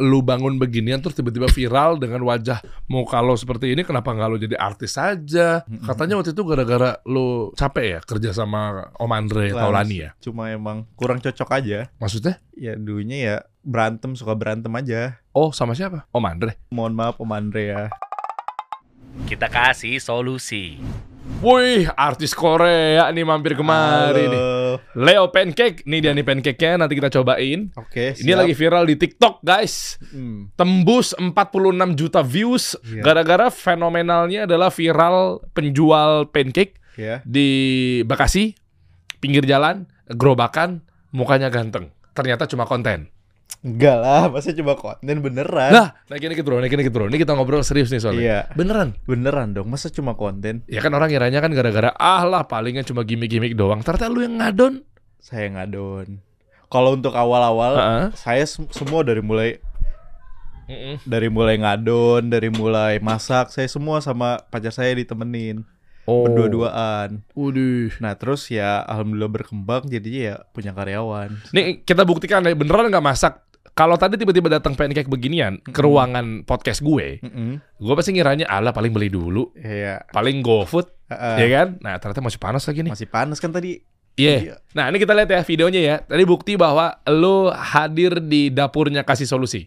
lu bangun beginian terus tiba-tiba viral dengan wajah muka lo seperti ini kenapa nggak lo jadi artis saja katanya waktu itu gara-gara lo capek ya kerja sama Om Andre Taulani ya Cuma emang kurang cocok aja. maksudnya Ya dulunya ya berantem suka berantem aja. oh sama siapa Om Andre Mohon maaf Om Andre ya. Kita kasih solusi. Wih, artis Korea nih mampir kemari nih. Leo Pancake, nih dia nih pancake-nya nanti kita cobain. Oke, Ini siap. lagi viral di TikTok, guys. Hmm. Tembus 46 juta views Iya. gara-gara fenomenalnya adalah viral penjual pancake Ya. di Bekasi, pinggir jalan, gerobakan, mukanya ganteng. Ternyata cuma konten. Enggak lah, masa coba konten beneran? Nah, naikin dikit bro, naikin dikit bro. Ini kita ngobrol serius nih soalnya. Iya. Beneran. Beneran dong, masa cuma konten? Ya kan orang ngiranya kan gara-gara ah lah palingnya cuma gimmick-gimmick doang. Ternyata lu yang ngadon. Saya ngadon. Kalau untuk awal-awal, Heeh. saya sem- semua dari mulai dari mulai ngadon, dari mulai masak, saya semua sama pacar saya ditemenin Oh. berdua-duaan. Waduh. Nah terus ya alhamdulillah berkembang jadinya ya punya karyawan. Nih kita buktikan beneran nggak masak. Kalau tadi tiba-tiba datang pancake beginian ke ruangan podcast gue, Mm-mm. gue pasti ngiranya ala paling beli dulu, Iya. paling GoFood, Heeh. ya kan? Nah ternyata masih panas lagi nih. Masih panas kan tadi? Iya. Nah ini kita lihat ya videonya ya. Tadi bukti bahwa lo hadir di dapurnya kasih solusi.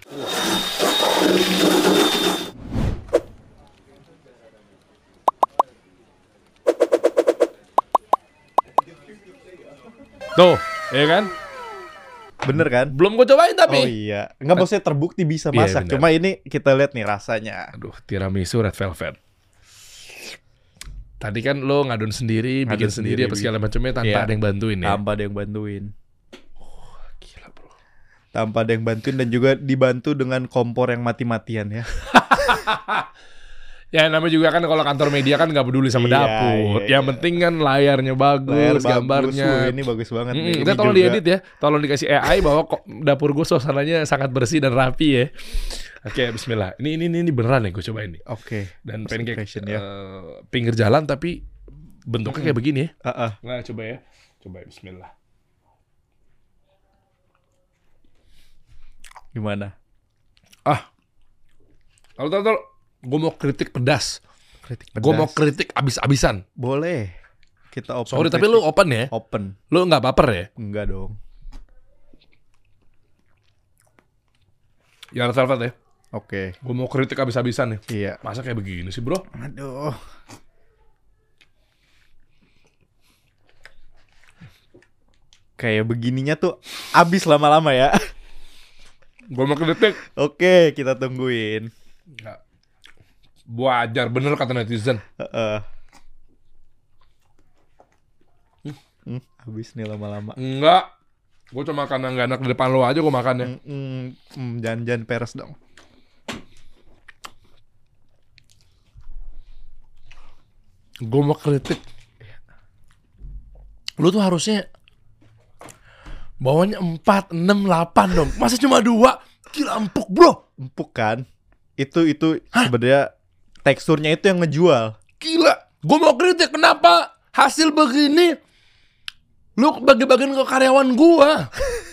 Tuh, ya kan? Bener kan? Belum gue cobain tapi. Oh iya, nggak maksudnya terbukti bisa Iya, masak. bener. Cuma ini kita lihat nih rasanya. Aduh, tiramisu red velvet. Tadi kan lo ngadon sendiri, Ngadon bikin sendiri, sendiri, apa segala macamnya tanpa Iya. ada yang bantuin ya. Tanpa ada yang bantuin. Gila, bro. Tanpa ada yang bantuin dan juga dibantu dengan kompor yang mati-matian ya. Ya namanya juga kan kalau kantor media kan nggak peduli sama Iya, dapur. iya, Yang iya. penting kan layarnya bagus, Layar bagus, gambarnya. wuh, ini bagus banget Mm, nih. kita Ini tolong juga- diedit ya, tolong dikasih AI bahwa kok dapur gue suasananya sangat bersih dan rapi ya. Oke, Bismillah. Ini ini ini beneran nih gue cobain nih. Oke. Dan First pancake impression, ya. eh, pinggir jalan tapi bentuknya kayak begini ya. Ah, ah. Nah, coba ya. Coba ya, Bismillah. Gimana? Ah. Kalau tahu gue mau kritik pedas. Kritik Gue mau pedas. kritik abis-abisan. Boleh. Kita open. Sorry, tapi kritik. lu open ya. open. Lu nggak baper ya? Enggak dong. Ya velvet ya. Oke. Gue mau kritik abis-abisan nih. Iya. Masa kayak begini sih bro? Aduh. Kayak begininya tuh abis lama-lama ya. Gue mau kritik. Oke, kita tungguin. Nggak. Wajar bener kata netizen. Heeh. Hmm, habis nih lama-lama. Enggak. Gue cuma karena nggak enak di depan lo aja gue makannya. Hmm, hmm, hmm, jangan-jangan peres dong. Gue mau kritik. Lu tuh harusnya bawanya 4, 6, 8 dong. Masa cuma dua? Gila empuk bro. Empuk kan? Itu itu sebenarnya teksturnya itu yang ngejual. Gila. Gue mau kritik kenapa hasil begini lu bagi-bagiin ke karyawan gua.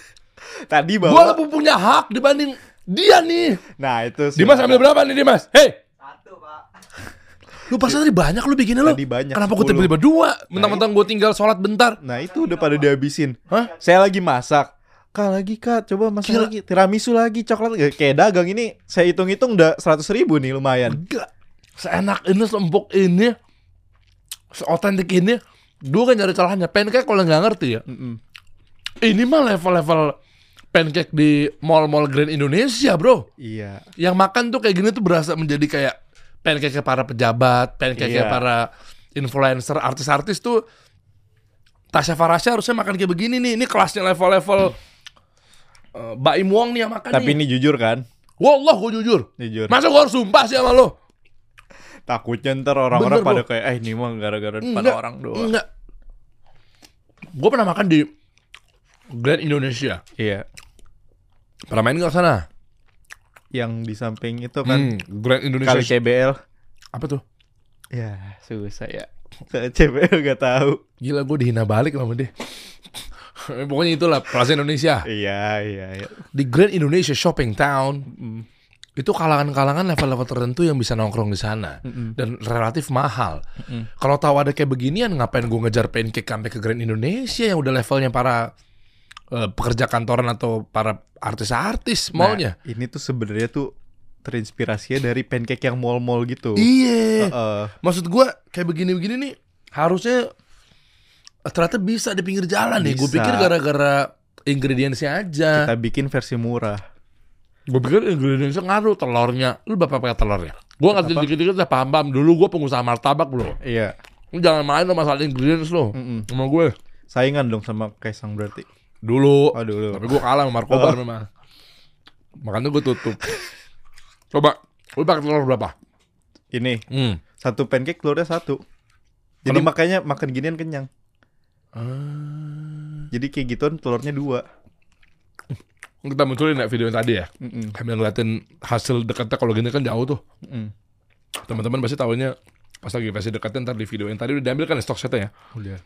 Tadi Gua bawa. lebih punya hak dibanding dia nih. Nah, itu sih. Dimas ambil berapa nih Dimas? Hei. Satu pak. Lu pas tadi banyak lu bikinnya lu. Tadi banyak, Kenapa gue 10? tiba-tiba dua? Mentang-mentang gue tinggal sholat bentar. Nah, itu udah pada dihabisin. Hah? Saya lagi masak. Kak lagi kak, coba masak Gila. lagi Tiramisu lagi, coklat Kayak- Kayak dagang ini Saya hitung-hitung udah 100 ribu nih lumayan Enggak. Seenak ini, seempuk ini, seotentik ini. Gue kan nyari celahnya. Pancake kalau nggak ngerti ya. Mm-mm. Ini mah level-level pancake di mall-mall Grand Indonesia bro. Iya Yang makan tuh kayak gini tuh berasa menjadi kayak pancake para pejabat, pancake Iya. para influencer, artis-artis tuh. Tasya Farasya harusnya makan kayak begini nih. Ini kelasnya level-level uh, Baim Wong nih yang makan Tapi nih. ini jujur kan Wallah gue jujur. Jujur Masa gue harus sumpah sih sama lo? Takutnya ntar orang-orang Bener, pada bro. kayak Eh ini mah gara-gara depan Enggak, orang doang Enggak. Gue pernah makan di Grand Indonesia. Iya Pernah main nggak ke sana? Yang di samping itu kan Hmm, Grand Indonesia. Kali CBL Apa tuh? Ya susah ya CBL gak tahu Gila gue dihina balik sama dia. Pokoknya itulah Plaza Indonesia. Iya, iya, iya. Di Grand Indonesia Shopping Town. Itu kalangan-kalangan level-level tertentu yang bisa nongkrong di sana dan relatif mahal. Kalau tahu ada kayak beginian, ngapain gue ngejar pancake sampai ke Grand Indonesia yang udah levelnya para eh, pekerja kantoran atau para artis-artis? Nah, ini tuh sebenarnya tuh terinspirasinya dari pancake yang mall-mall gitu. Iya. Heeh. Maksud gua kayak begini-begini nih harusnya eh, ternyata bisa di pinggir jalan nih. Gue Bisa. pikir gara-gara ingredientsnya aja. kita bikin versi murah. Gue pikir ingredientsnya ngaruh telurnya. Lu berapa pakai telurnya? Gue ngerti dikit-dikit udah paham-paham. Dulu gue pengusaha martabak bro. Iya. Lu jangan main lo masalah ingredients lo. Mm-mm. Sama gue. Saingan dong sama Kaisang berarti. Dulu. Oh, dulu. Tapi gue kalah sama Markobar memang. Makanya gue tutup. Coba. Lu pakai telur berapa? Ini Hmm. satu pancake telurnya satu. Jadi Kalau- makanya makan ginian kenyang. Ah. Jadi kayak gituan telurnya dua. Kita munculin ya video yang tadi ya. Mm-mm. Sambil ngeliatin hasil dekatnya kalau gini kan jauh tuh. Mm-mm. Teman-teman pasti tahunya pas lagi versi dekatnya ntar di video yang tadi udah diambil kan ya stok setnya ya. Udah.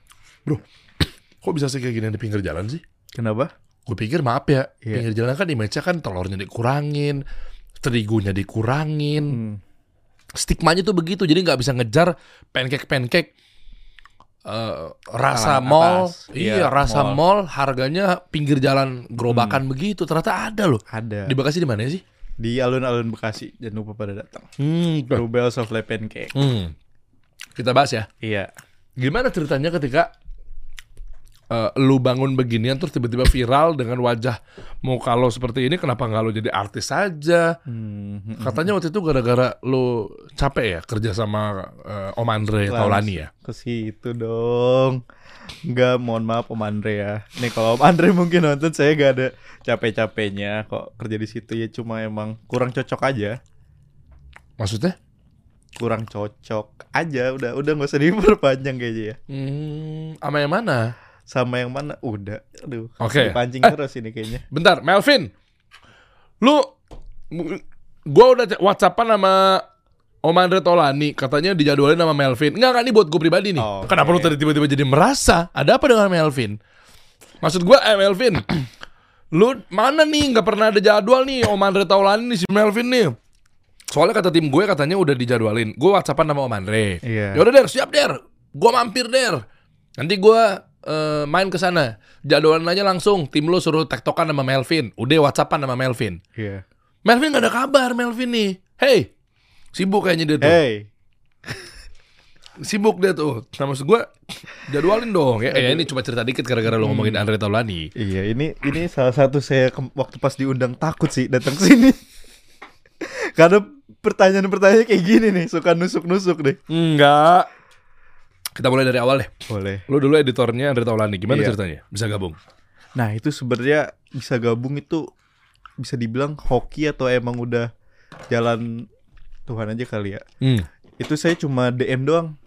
Bro, kok bisa sih kayak gini di pinggir jalan sih? Kenapa? Gue pikir maaf ya, Iya. pinggir jalan kan image kan telurnya dikurangin, terigunya dikurangin. Hmm. Stigmanya tuh begitu, jadi nggak bisa ngejar pancake-pancake eh, rasa mall. Iya, Iya, rasa mall. mall harganya pinggir jalan gerobakan begitu. Ternyata ada loh. Ada. Di Bekasi di mana sih? Di alun-alun Bekasi. Jangan lupa pada datang. Hmm, Rubel Souffle Pancake. hmm. Kita bahas ya. Iya. Gimana ceritanya ketika eh, lu bangun beginian terus tiba-tiba viral dengan wajah muka lo seperti ini kenapa nggak lo jadi artis saja? Hmm. hmm, Katanya waktu itu gara-gara lu capek ya kerja sama eh, Om Andre Langsung Taulani ya. Ke situ dong. Enggak, mohon maaf Om Andre ya. Nih kalau Om Andre mungkin nonton saya gak ada capek-capeknya kok kerja di situ ya cuma emang kurang cocok aja. Maksudnya? Kurang cocok aja udah udah nggak usah diperpanjang kayaknya ya. Hmm, sama yang mana? Sama yang mana? Udah. Aduh. Oke. Pancing Eh. terus ini kayaknya. Bentar, Melvin. Lu gua udah WhatsAppan sama Om Andre Tolani katanya dijadwalin sama Melvin. Enggak kan ini buat gue pribadi nih. Oh, Kenapa lu tadi tiba-tiba jadi merasa? Ada apa dengan Melvin? Maksud gua eh Melvin. lu mana nih nggak pernah ada jadwal nih Om Andre Taulani nih si Melvin nih. Soalnya kata tim gue katanya udah dijadwalin. Gue WhatsAppan sama Om Andre. Iya. Ya udah Der, siap Der. Gue mampir Der. Nanti gue eh, main ke sana. Jadwalan aja langsung. Tim lo suruh tektokan sama Melvin. Udah WhatsAppan sama Melvin. Iya. Melvin gak ada kabar Melvin nih. Hey, sibuk kayaknya dia tuh. Hey. Sibuk dia tuh. Nah maksud gue jadwalin dong. Ya, ya ini cuma cerita dikit gara-gara lo ngomongin Andre Taulani. Iya, ini ini salah satu saya ke- waktu pas diundang takut sih datang ke sini. Karena pertanyaan-pertanyaan kayak gini nih, suka nusuk-nusuk deh. Enggak. Kita mulai dari awal deh. Boleh. Lo dulu editornya Andre Taulani. Gimana Iya. ceritanya? Bisa gabung? Nah, itu sebenarnya bisa gabung itu bisa dibilang hoki atau emang udah jalan Tuhan aja kali ya. Hmm. Itu saya cuma DM doang.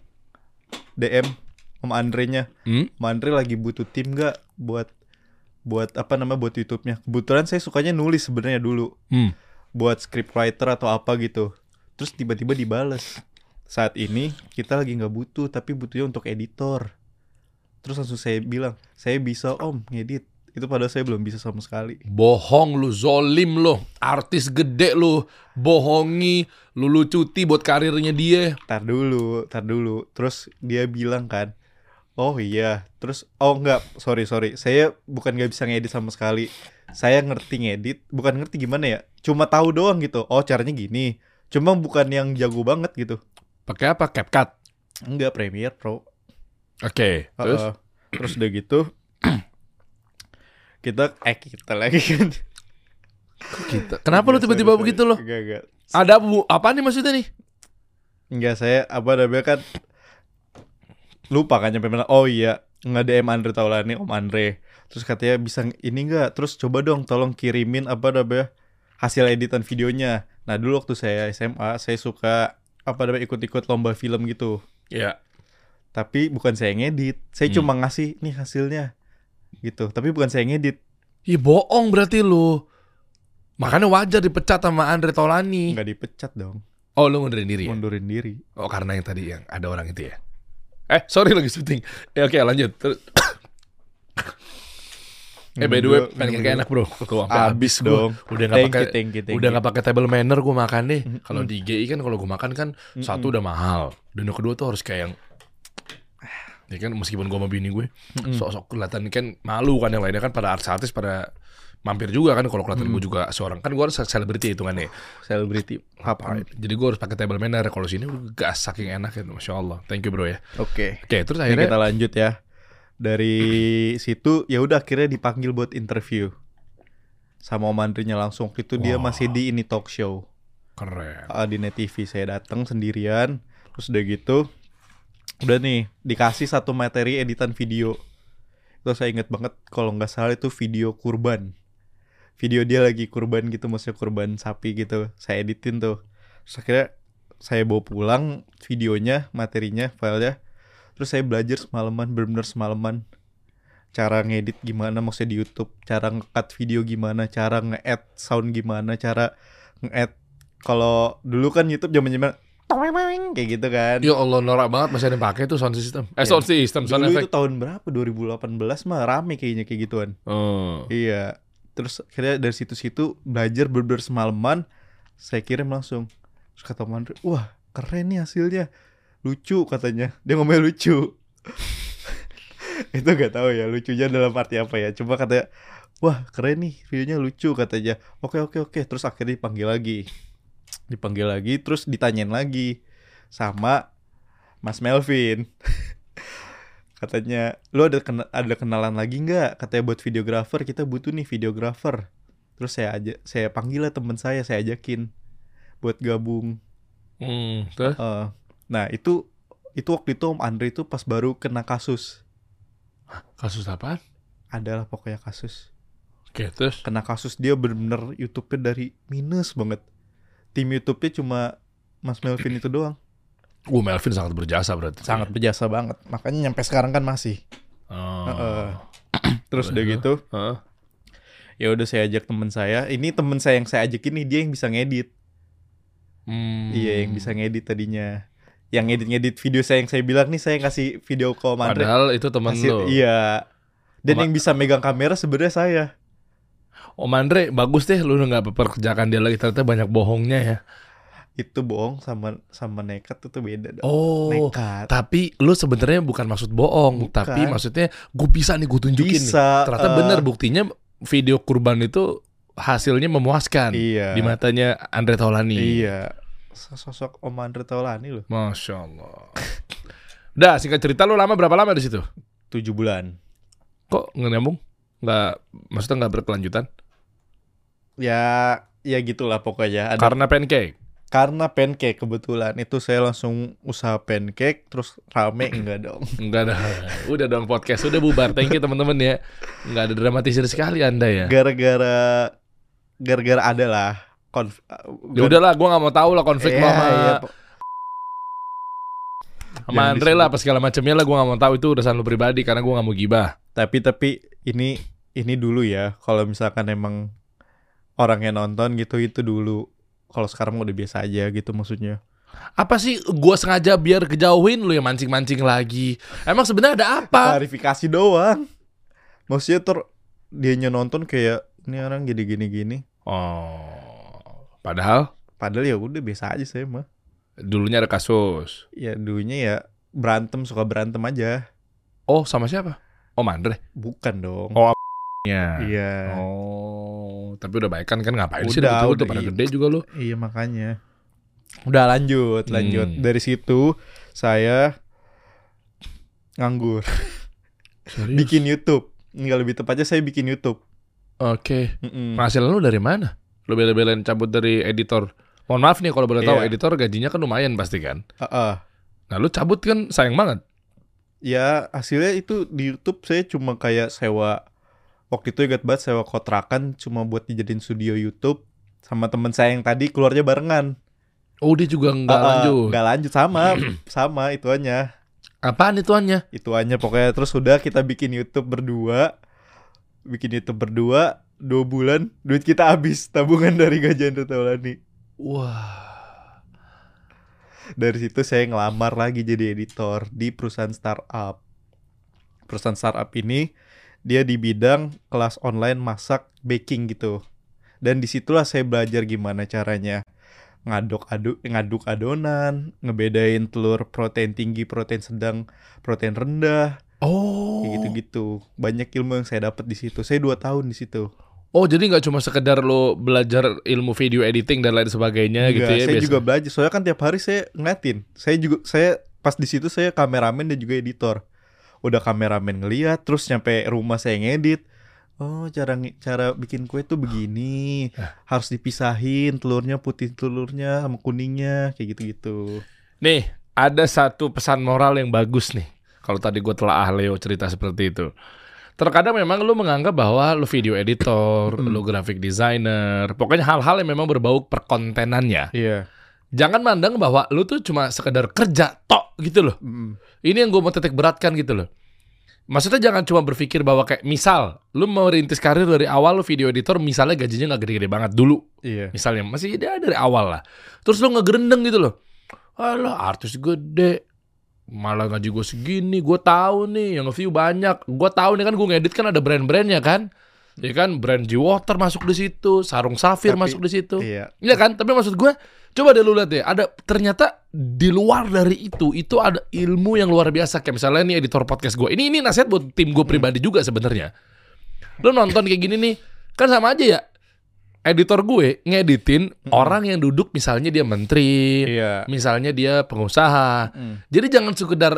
DM sama Andre-nya. Hmm? Om Andre lagi butuh tim gak buat buat apa nama buat YouTube-nya. Kebetulan saya sukanya nulis sebenarnya dulu. Hmm. buat scriptwriter atau apa gitu. Terus tiba-tiba dibales. Saat ini kita lagi nggak butuh tapi butuhnya untuk editor. Terus langsung saya bilang, saya bisa om ngedit. Itu padahal saya belum bisa sama sekali. Bohong lu, zolim lu, artis gede lu, bohongi, lu lu cuti buat karirnya dia. Tar dulu, tar dulu. Terus dia bilang kan, oh iya. Terus oh enggak, sorry sorry. Saya bukan nggak bisa ngedit sama sekali. Saya ngerti ngedit, bukan ngerti gimana ya. Cuma tahu doang gitu. Oh caranya gini. Cuma bukan yang jago banget gitu. Pakai apa? CapCut. Enggak Premiere Pro. Oke, terus Heeh. terus udah gitu kita eh kita lagi kan kita. Kenapa lu tiba-tiba sorry, begitu sorry. lo? enggak enggak Ada bu, apa nih maksudnya nih? enggak saya apa namanya kan lupa kan nyampe mana oh iya nge DM Andre Taulani Om Andre terus katanya bisa ini enggak terus coba dong tolong kirimin apa namanya hasil editan videonya nah dulu waktu saya SMA saya suka apa namanya ikut-ikut lomba film gitu Ya. tapi bukan saya ngedit saya Hmm. cuma ngasih nih hasilnya gitu tapi bukan saya ngedit Ih bohong berarti lu. Makanya wajar dipecat sama Andre Taulani. nggak dipecat dong Oh lu ngundurin diri ya? mundurin diri Oh karena yang tadi yang ada orang itu ya? Eh sorry lagi syuting. Ya oke lanjut. Terus- Eh by the way, pancake enak bro. Tuh sampai habis Abis gua. dong. Udah nggak pakai you, thank you, thank udah nggak pakai table manner gue makan deh. Kalau di GI kan kalau gue makan kan satu udah mahal. Dan yang kedua tuh harus kayak yang ya kan meskipun gue sama bini gue sok-sok kelihatan kan malu kan yang lainnya kan pada artis-artis pada mampir juga kan kalau kelihatan gue juga seorang kan gue harus selebriti hitungannya Celebrity. apa jadi gue harus pakai table manner kalau sini gas saking enak ya masya Allah thank you bro ya Oke. oke terus Ini akhirnya kita lanjut ya. Dari situ ya udah akhirnya dipanggil buat interview. Sama Om Andrinya langsung. Itu dia Wah. masih di ini talk show. keren. Ah, di Net TV saya datang sendirian. Terus udah gitu udah nih dikasih satu materi editan video. Itu saya inget banget kalau nggak salah itu video kurban. Video dia lagi kurban gitu maksudnya kurban sapi gitu. Saya editin tuh. Terus akhirnya saya bawa pulang videonya materinya filenya terus saya belajar semalaman bener-bener semalaman cara ngedit gimana maksudnya di YouTube cara nge-cut video gimana cara nge-add sound gimana cara nge-add kalau dulu kan YouTube zaman-zaman kayak gitu kan. ya Allah norak banget masih ada yang pakai tuh sound system eh Iya. sound system sound Dulu effect itu tahun berapa? 2018 mah rame kayaknya kayak gituan. oh. Iya. Terus akhirnya dari situ-situ belajar bener semalaman. Saya kirim langsung. Terus kata Mandri, wah keren nih hasilnya. Lucu katanya. Dia ngomongnya lucu. itu gak tahu ya lucunya dalam arti apa ya. Cuma katanya, wah keren nih videonya lucu katanya. Oke oke oke. Terus akhirnya dipanggil lagi. Dipanggil lagi terus ditanyain lagi sama Mas Melvin. Katanya, lu ada kena- ada kenalan lagi nggak? Katanya buat videografer kita butuh nih videografer. Terus saya aja saya panggil lah teman saya, saya ajakin buat gabung. Hmm, terus Eh, nah itu itu waktu itu Om Andre itu pas baru kena kasus. kasus apaan Adalah pokoknya kasus. oke terus Kena kasus dia bener-bener YouTube-nya dari minus banget. Tim YouTube-nya cuma Mas Melvin itu doang. Uh, Melvin sangat berjasa berarti. Sangat berjasa banget. Makanya nyampe sekarang kan masih. Oh. Heeh. Terus udah gitu, Heeh. ya udah saya ajak temen saya. Ini temen saya yang saya ajak ini dia yang bisa ngedit. Hmm. Iya, yang bisa ngedit tadinya. Yang ngedit-ngedit video saya yang saya bilang nih saya kasih video call sama Andre. Padahal itu teman lo. Iya. Dan Oma- yang bisa megang kamera sebenarnya saya. Om Andre, bagus deh lu nggak pekerjakan dia lagi ternyata banyak bohongnya ya. Itu bohong sama sama nekat itu tuh beda dong. Oh. Nekat. Tapi lu sebenarnya bukan maksud bohong, Bukan. tapi maksudnya gue bisa nih gue tunjukin nih. Bisa. Ternyata eh, bener buktinya video kurban itu hasilnya memuaskan Iya. di matanya Andre Taulani. Iya. Sosok Om Andre Taulani loh. Masya Allah. Udah singkat cerita lu lama berapa lama di situ? 7 bulan. Kok nggak nyambung? Nggak, maksudnya nggak berkelanjutan? Ya ya gitulah pokoknya. Ada Karena pancake. karena pancake kebetulan itu saya langsung usaha pancake terus rame enggak dong. Enggak ada. Udah dong podcast udah bubar. Thank you teman-teman ya. Enggak ada dramatisir sekali Anda ya. Gara-gara gara-gara ada lah konf Ya udahlah, gua nggak mau tahu lah konflik Iya, lo sama iya, sama Jangan Andre lah apa segala macamnya lah gua nggak mau tahu itu urusan lu pribadi karena gua nggak mau gibah. tapi tapi ini ini dulu ya kalau misalkan emang orang yang nonton gitu itu dulu kalau sekarang udah biasa aja gitu maksudnya Apa sih gua sengaja biar kejauhin lu yang mancing-mancing lagi. Emang sebenarnya ada apa? klarifikasi doang maksudnya ter dianya nonton kayak ini orang gini gini gini Oh. Padahal padahal ya udah biasa aja saya mah dulunya ada kasus. ya dulunya ya berantem suka berantem aja Oh, sama siapa? Om Andre. bukan dong Oh, Ya. iya Oh, tapi udah baik kan kan ngapain sih Udah, udah, udah udah, pada iya. gede juga lu. Iya makanya. Udah lanjut, lanjut. Hmm. Dari situ saya nganggur, Serius? bikin YouTube. Enggak lebih tepatnya saya bikin YouTube. Oke. Mm-mm. Penghasilan lu dari mana? Lu bela-belain cabut dari editor. Mohon maaf nih kalau boleh tahu Iya. editor gajinya kan lumayan pasti kan. Heeh. Nah, lu cabut kan sayang banget. Ya hasilnya itu di YouTube saya cuma kayak sewa waktu itu ingat banget sewa kontrakan cuma buat dijadiin studio YouTube sama temen saya yang tadi keluarnya barengan. Oh, dia juga nggak Heeh, lanjut. Nggak lanjut sama sama ituannya. Apaan ituannya? Ituannya pokoknya terus udah kita bikin YouTube berdua. Bikin YouTube berdua dua bulan duit kita habis tabungan dari gajian Taulani. Wah. Dari situ saya ngelamar lagi jadi editor di perusahaan startup. Perusahaan startup ini dia di bidang kelas online masak baking gitu dan di situlah saya belajar gimana caranya ngaduk aduk ngaduk adonan ngebedain telur protein tinggi protein sedang protein rendah Oh. kayak gitu-gitu banyak ilmu yang saya dapat di situ saya dua tahun di situ Oh, jadi nggak cuma sekedar lo belajar ilmu video editing dan lain sebagainya gitu Enggak, ya saya biasa? juga belajar. Soalnya kan tiap hari saya ngeliatin. Saya juga saya pas di situ saya kameramen dan juga editor. Udah kameramen ngeliat terus nyampe rumah saya ngedit. Oh cara cara bikin kue tuh begini. Harus dipisahin telurnya putih telurnya sama kuningnya kayak gitu gitu Nih, ada satu pesan moral yang bagus nih. Kalau tadi gue telah Leo cerita seperti itu. Terkadang memang lu menganggap bahwa lu video editor, lu graphic designer, pokoknya hal-hal yang memang berbau perkontenannya. iya. Jangan mandang bahwa lu tuh cuma sekedar kerja tok gitu loh. Ini yang gue mau titik beratkan gitu loh. Maksudnya jangan cuma berpikir bahwa kayak misal lu mau rintis karir dari awal lu video editor misalnya gajinya nggak gede-gede banget dulu. Iya. Misalnya masih dia dari awal lah. Terus lu ngegerendeng gitu loh. Alah artis gede malah gaji gue segini gue tahu nih yang view banyak. Gue tahu nih kan gue ngedit kan ada brand-brandnya kan? Ya kan brand G-Water masuk di situ sarung safir Tapi- masuk di situ. iya. Iya kan? Tapi maksud gue coba deh lu lihat deh ada ternyata di luar dari itu itu ada ilmu yang luar biasa. Kayak misalnya nih editor podcast gue ini ini nasihat buat tim gue pribadi juga sebenarnya. Lu nonton kayak gini nih kan sama aja ya editor gue ngeditin orang yang duduk misalnya dia menteri iya. misalnya dia pengusaha. Mm. jadi jangan sekedar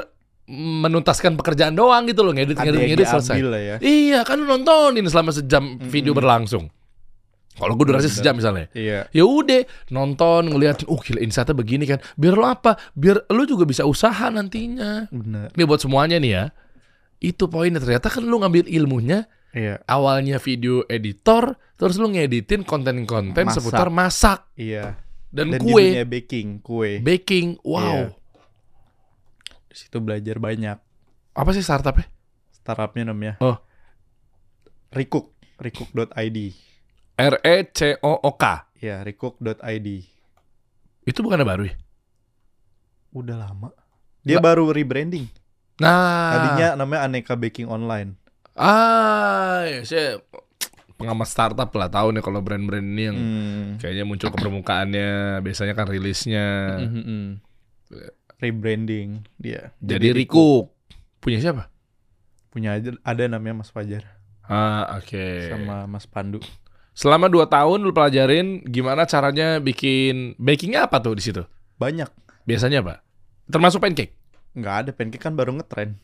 menuntaskan pekerjaan doang gitu loh ngedit ngedit ngedit selesai. ya. Iya kan lu nontonin selama sejam video berlangsung. Kalau gue durasi Bener. sejam misalnya. Iya. Ya udah nonton ngeliatin oh gila insightnya begini kan. Biar lo apa? Biar lo juga bisa usaha nantinya. Benar ini buat semuanya nih ya. Itu poinnya. Ternyata kan lu ngambil ilmunya iya. Awalnya video editor terus lu ngeditin konten-konten Masak. seputar masak. Iya. Dan, dan kue. dunia baking kue. Baking wow. Iya. di situ belajar banyak. Apa sih startupnya? Startupnya namanya Oh. Rikuk Rikuk.id R E C O O K. Ya Rikuk.id itu bukan baru ya? Udah lama. Dia baru rebranding. Nah. Tadinya namanya Aneka Baking Online ah ya, saya pengamat startup lah tahu nih kalau brand-brand ini yang Hmm. kayaknya muncul ke permukaannya biasanya kan rilisnya. Mhm. rebranding dia. Jadi Riku punya siapa? Punya aja ada namanya Mas Fajar. Ah oke. Sama Mas Pandu. Selama dua tahun lu pelajarin gimana caranya bikin bakingnya apa tuh di situ? Banyak. Biasanya apa? Termasuk pancake? Nggak ada pancake kan baru ngetren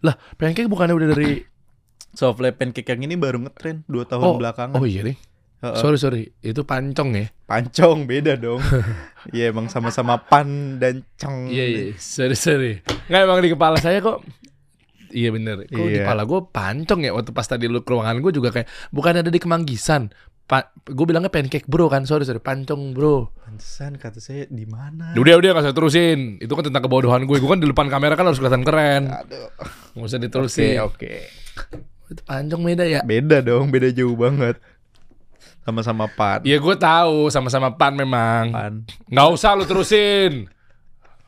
lah pancake bukannya udah dari Souffle pancake yang ini baru ngetren dua tahun Oh, belakangan. oh iya nih Heeh. sorry sorry. Itu pancong ya? Pancong beda dong. Iya emang sama-sama pan dan cong iya iya. Sorry sorry. Nggak emang di kepala saya kok Iya bener. Kok di Iya. kepala gue pancong ya? Waktu pas tadi lu ke ruangan gue juga kayak Bukan ada di Kemanggisan Gue bilangnya pancake bro kan Sorry sorry Pancong bro. Pantesan kata saya di mana? Udah udah gak usah terusin. Itu kan tentang kebodohan gue Gue kan di depan kamera kan harus kelihatan keren. Aduh. Gak usah Oke diterusin oke Itu pancong beda ya? Beda dong beda jauh banget. Sama-sama pan. Iya gue tahu sama-sama pan memang. Pan. Nggak usah lu terusin.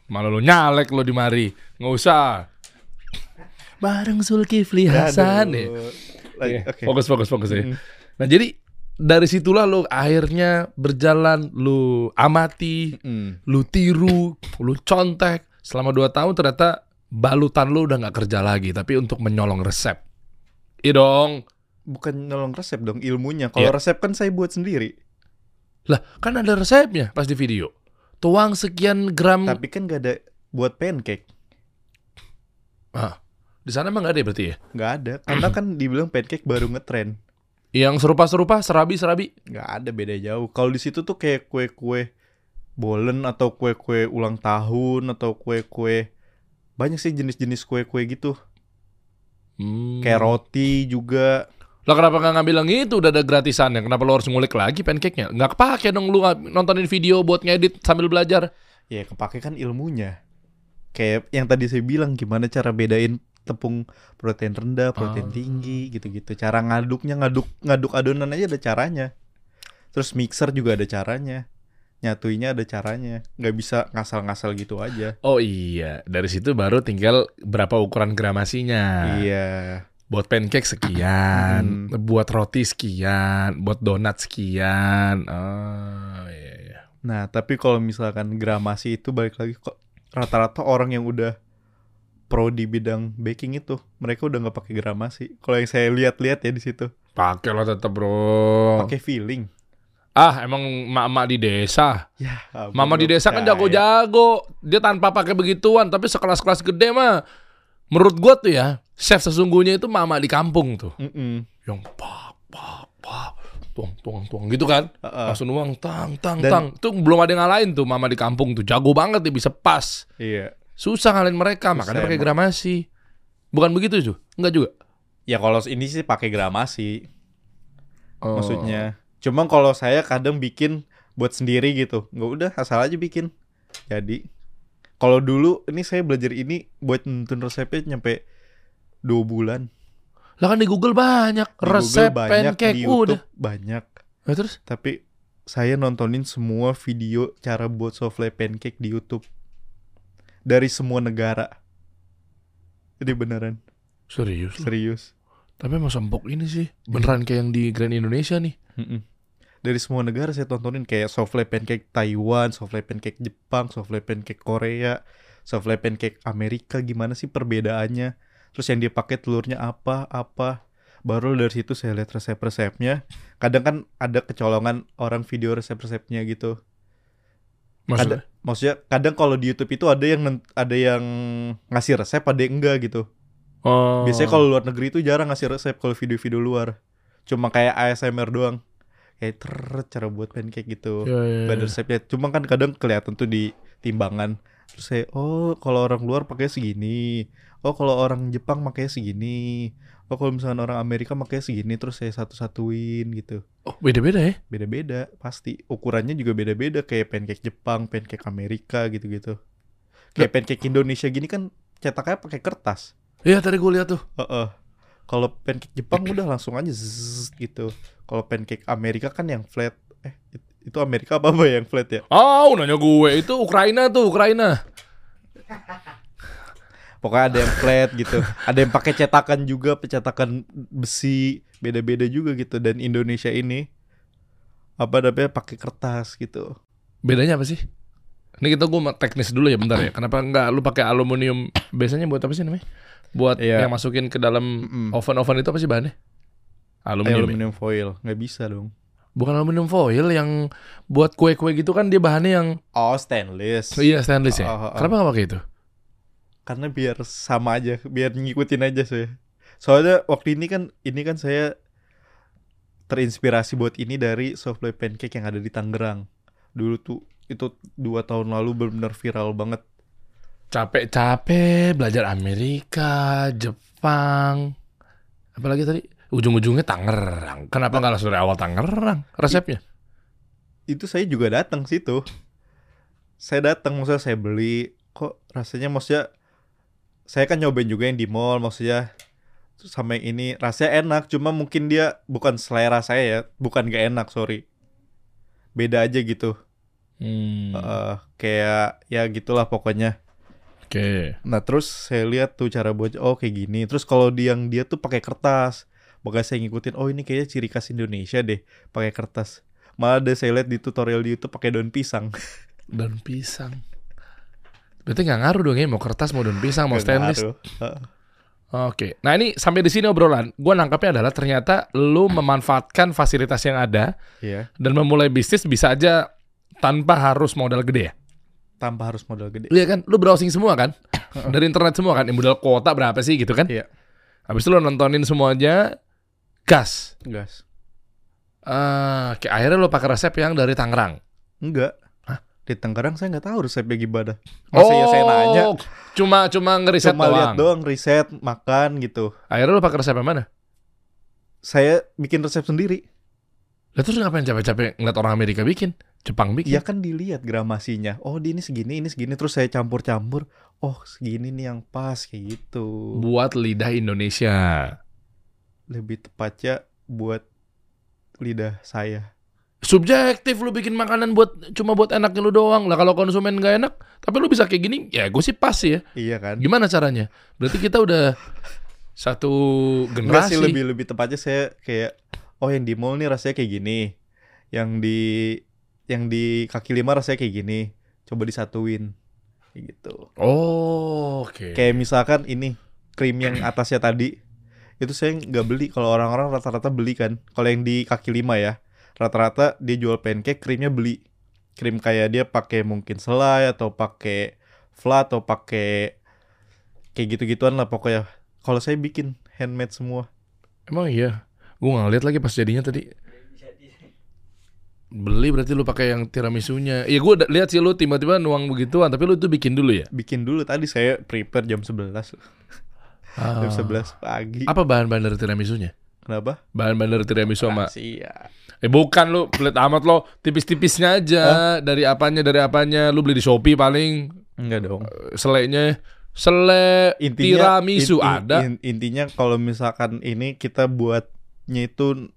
Malah lu nyalek lu di mari. Nggak usah. Bareng Zulkifli Hasan ya. Lagi, Oke, Oke. Fokus fokus fokus ya. Mm. Nah jadi dari situlah lu akhirnya berjalan, lu amati, Mm. lu tiru, lu contek. Selama 2 tahun ternyata balutan lu udah nggak kerja lagi, tapi untuk menyolong resep. Iya dong. Bukan nolong resep dong ilmunya Kalau Iya. resep kan saya buat sendiri Lah kan ada resepnya pas di video. Tuang sekian gram. Tapi kan gak ada buat pancake Ah, di sana emang nggak ada ya berarti ya? Gak ada Karena kan dibilang pancake baru ngetren Yang serupa-serupa, serabi-serabi. nggak ada beda jauh. Kalau di situ tuh kayak kue-kue bolen atau kue-kue ulang tahun atau kue-kue banyak sih jenis-jenis kue-kue gitu. Hmm. Kayak roti juga. Lah kenapa nggak ngambil yang itu udah ada gratisannya? Kenapa lo harus ngulik lagi pancake-nya? Nggak kepake dong lu nontonin video buat ngedit sambil belajar. Ya kepake kan ilmunya. Kayak yang tadi saya bilang gimana cara bedain tepung protein rendah, Ah. protein tinggi gitu-gitu. Cara ngaduknya ngaduk ngaduk adonan aja ada caranya. Terus mixer juga ada caranya. Nyatuinya ada caranya. nggak bisa ngasal-ngasal gitu aja. Oh iya, dari situ baru tinggal berapa ukuran gramasinya. Iya. buat pancake sekian, buat roti sekian, buat donat sekian. Oh, iya, iya. Nah, tapi kalau misalkan gramasi itu balik lagi kok rata-rata orang yang udah pro di bidang baking itu, mereka udah nggak pakai gramasi. Kalau yang saya lihat-lihat ya di situ, Pakai lah tetap bro. pakai feeling. Ah, emang mak-mak di desa. Ya, Mama di desa kan jago-jago. Dia tanpa pakai begituan, tapi sekelas-kelas gede mah. Menurut gua tuh ya, chef sesungguhnya itu mama di kampung tuh. Mm-mm. Yang pak, pak, pak, tuang, tuang, tuang gitu kan. Heeh. Langsung uang tang, tang, Dan- tang. Itu belum ada yang ngalahin tuh mama di kampung tuh. Jago banget dia bisa pas. Iya. Susah ngalahin mereka, Susah makanya pakai gramasi. Bukan begitu tuh? Enggak juga. Ya kalau ini sih pakai gramasi Oh. maksudnya. Cuma kalau saya kadang bikin buat sendiri gitu. Nggak udah asal aja bikin. Jadi kalau dulu ini saya belajar ini buat nonton resepnya nyampe dua bulan. Lah kan di Google banyak Di resep Google banyak, pancake di udah. YouTube banyak. Nah, terus Tapi saya nontonin semua video cara buat souffle pancake di YouTube dari semua negara. Jadi beneran serius serius. Tapi emang sempok ini sih. Beneran kayak yang di Grand Indonesia nih. Mm-mm. Dari semua negara saya tontonin kayak souffle pancake Taiwan, souffle pancake Jepang, souffle pancake Korea, souffle pancake Amerika gimana sih perbedaannya? Terus yang dia pakai telurnya apa apa? Baru dari situ saya lihat resep-resepnya. Kadang kan ada kecolongan orang video resep-resepnya gitu. Maksudnya? Ada, maksudnya kadang kalau di YouTube itu ada yang ada yang ngasih resep, ada yang enggak gitu. Oh. Biasanya kalau luar negeri itu jarang ngasih resep kalau video-video luar. Cuma kayak ASMR doang. Kayak ter cara buat pancake gitu. Ya, ya, Gak ada ya. resepnya. Cuma kan kadang kelihatan tuh di timbangan. Terus saya, oh kalau orang luar pakai segini. Oh kalau orang Jepang pakai segini. Oh kalau misalnya orang Amerika pakai segini. Terus saya satu-satuin gitu. Oh, beda-beda ya? Beda-beda pasti. Ukurannya juga beda-beda. Kayak pancake Jepang, pancake Amerika gitu-gitu. Kayak pancake Indonesia gini kan cetaknya pakai kertas. Iya, tadi gue lihat tuh. Heeh. Kalau pancake Jepang udah langsung aja zzz, gitu. Kalau pancake Amerika kan yang flat. Eh, it- itu Amerika apa apa yang flat ya? Oh, nanya gue. Itu Ukraina tuh, Ukraina. Pokoknya ada yang flat gitu. Ada yang pakai cetakan juga, pencetakan besi, beda-beda juga gitu. Dan Indonesia ini apa namanya pakai kertas gitu. Bedanya apa sih? Ini kita gue teknis dulu ya bentar ya. Kenapa nggak lu pakai aluminium? Biasanya buat apa sih namanya? Buat Iya. yang masukin ke dalam Mm-mm. oven-oven itu apa sih bahannya? Aluminium. ya? Aluminium foil nggak bisa dong. Bukan aluminium foil yang buat kue-kue gitu kan dia bahannya yang Oh stainless. oh, iya stainless ya. Oh, oh, oh. Kenapa nggak pakai itu? Karena biar sama aja, biar ngikutin aja saya. Soalnya waktu ini kan ini kan saya terinspirasi buat ini dari souffle pancake yang ada di Tangerang. Dulu tuh itu dua tahun lalu benar-benar viral banget. Capek-capek belajar Amerika, Jepang, apalagi tadi ujung-ujungnya Tangerang. Kenapa nggak langsung dari awal Tangerang resepnya? Itu saya juga datang situ. Saya datang maksudnya saya beli kok rasanya maksudnya saya kan nyobain juga yang di mall maksudnya Terus sama yang ini rasanya enak cuma mungkin dia bukan selera saya ya bukan gak enak sorry beda aja gitu Hmm, Eh, kayak ya gitulah pokoknya. Oke. Nah terus saya lihat tuh cara buat oh kayak gini. Terus kalau di yang dia tuh pakai kertas, makanya saya ngikutin. Oh ini kayaknya ciri khas Indonesia deh, pakai kertas. Malah ada saya lihat di tutorial di YouTube pakai daun pisang. Daun pisang. Berarti nggak ngaruh dong ya mau kertas mau daun pisang mau stainless. Oke. Nah ini sampai di sini obrolan. Gue nangkapnya adalah ternyata lu memanfaatkan fasilitas yang ada Iya. dan memulai bisnis bisa aja tanpa harus modal gede ya. Tanpa harus modal gede. Iya kan? Lu browsing semua kan? Dari internet semua kan? Modal kuota berapa sih gitu kan? Iya. Habis itu lu nontonin semuanya gas. Gas. Kayak akhirnya lu pakai resep yang dari Tangerang. Enggak. Di Tangerang saya nggak tahu resepnya gimana. Masa ya saya nanya. Oh, Cuma cuma ngeriset Cuma doang. lihat doang riset, makan gitu. Akhirnya lu pakai resep yang mana? Saya bikin resep sendiri. Lah terus ngapain capek-capek ngeliat orang Amerika bikin? Jepang bikin? Ya kan dilihat gramasinya. Oh, di ini segini, ini segini terus saya campur-campur. Oh, segini nih yang pas kayak gitu. Buat lidah Indonesia. Lebih tepatnya buat lidah saya. Subjektif lu bikin makanan buat cuma buat enaknya lu doang. Lah kalau konsumen nggak enak, tapi lu bisa kayak gini, ya gue sih pas sih ya. Iya kan? Gimana caranya? Berarti kita udah satu Enggak sih generasi. lebih lebih tepatnya saya kayak oh yang di mall nih rasanya kayak gini. Yang di yang di kaki lima rasanya kayak gini. Coba disatuin. Kayak gitu. Oh, oke. Kayak misalkan ini krim yang atasnya tadi itu saya nggak beli kalau orang-orang rata-rata beli kan. Kalau yang di kaki lima ya rata-rata dia jual pancake krimnya beli krim kayak dia pakai mungkin selai atau pakai flat atau pakai kayak gitu-gituan lah pokoknya. Kalau saya bikin handmade semua. Emang iya. Gue nggak lihat lagi pas jadinya tadi. Beli berarti lu pakai yang tiramisunya. Iya gue lihat sih lu tiba-tiba nuang begituan, tapi lu itu bikin dulu ya. Bikin dulu tadi saya prepare jam 11 Ah. Jam 11 pagi. Apa bahan-bahan dari tiramisunya? Kenapa? Bahan-bahan dari tiramisu sama Rahasia. Eh bukan lu pelit amat lo tipis-tipisnya aja dari apanya dari apanya lu beli di Shopee paling Enggak dong. eh, selainya sele tiramisu in- in- ada in- intinya kalau misalkan ini kita buatnya itu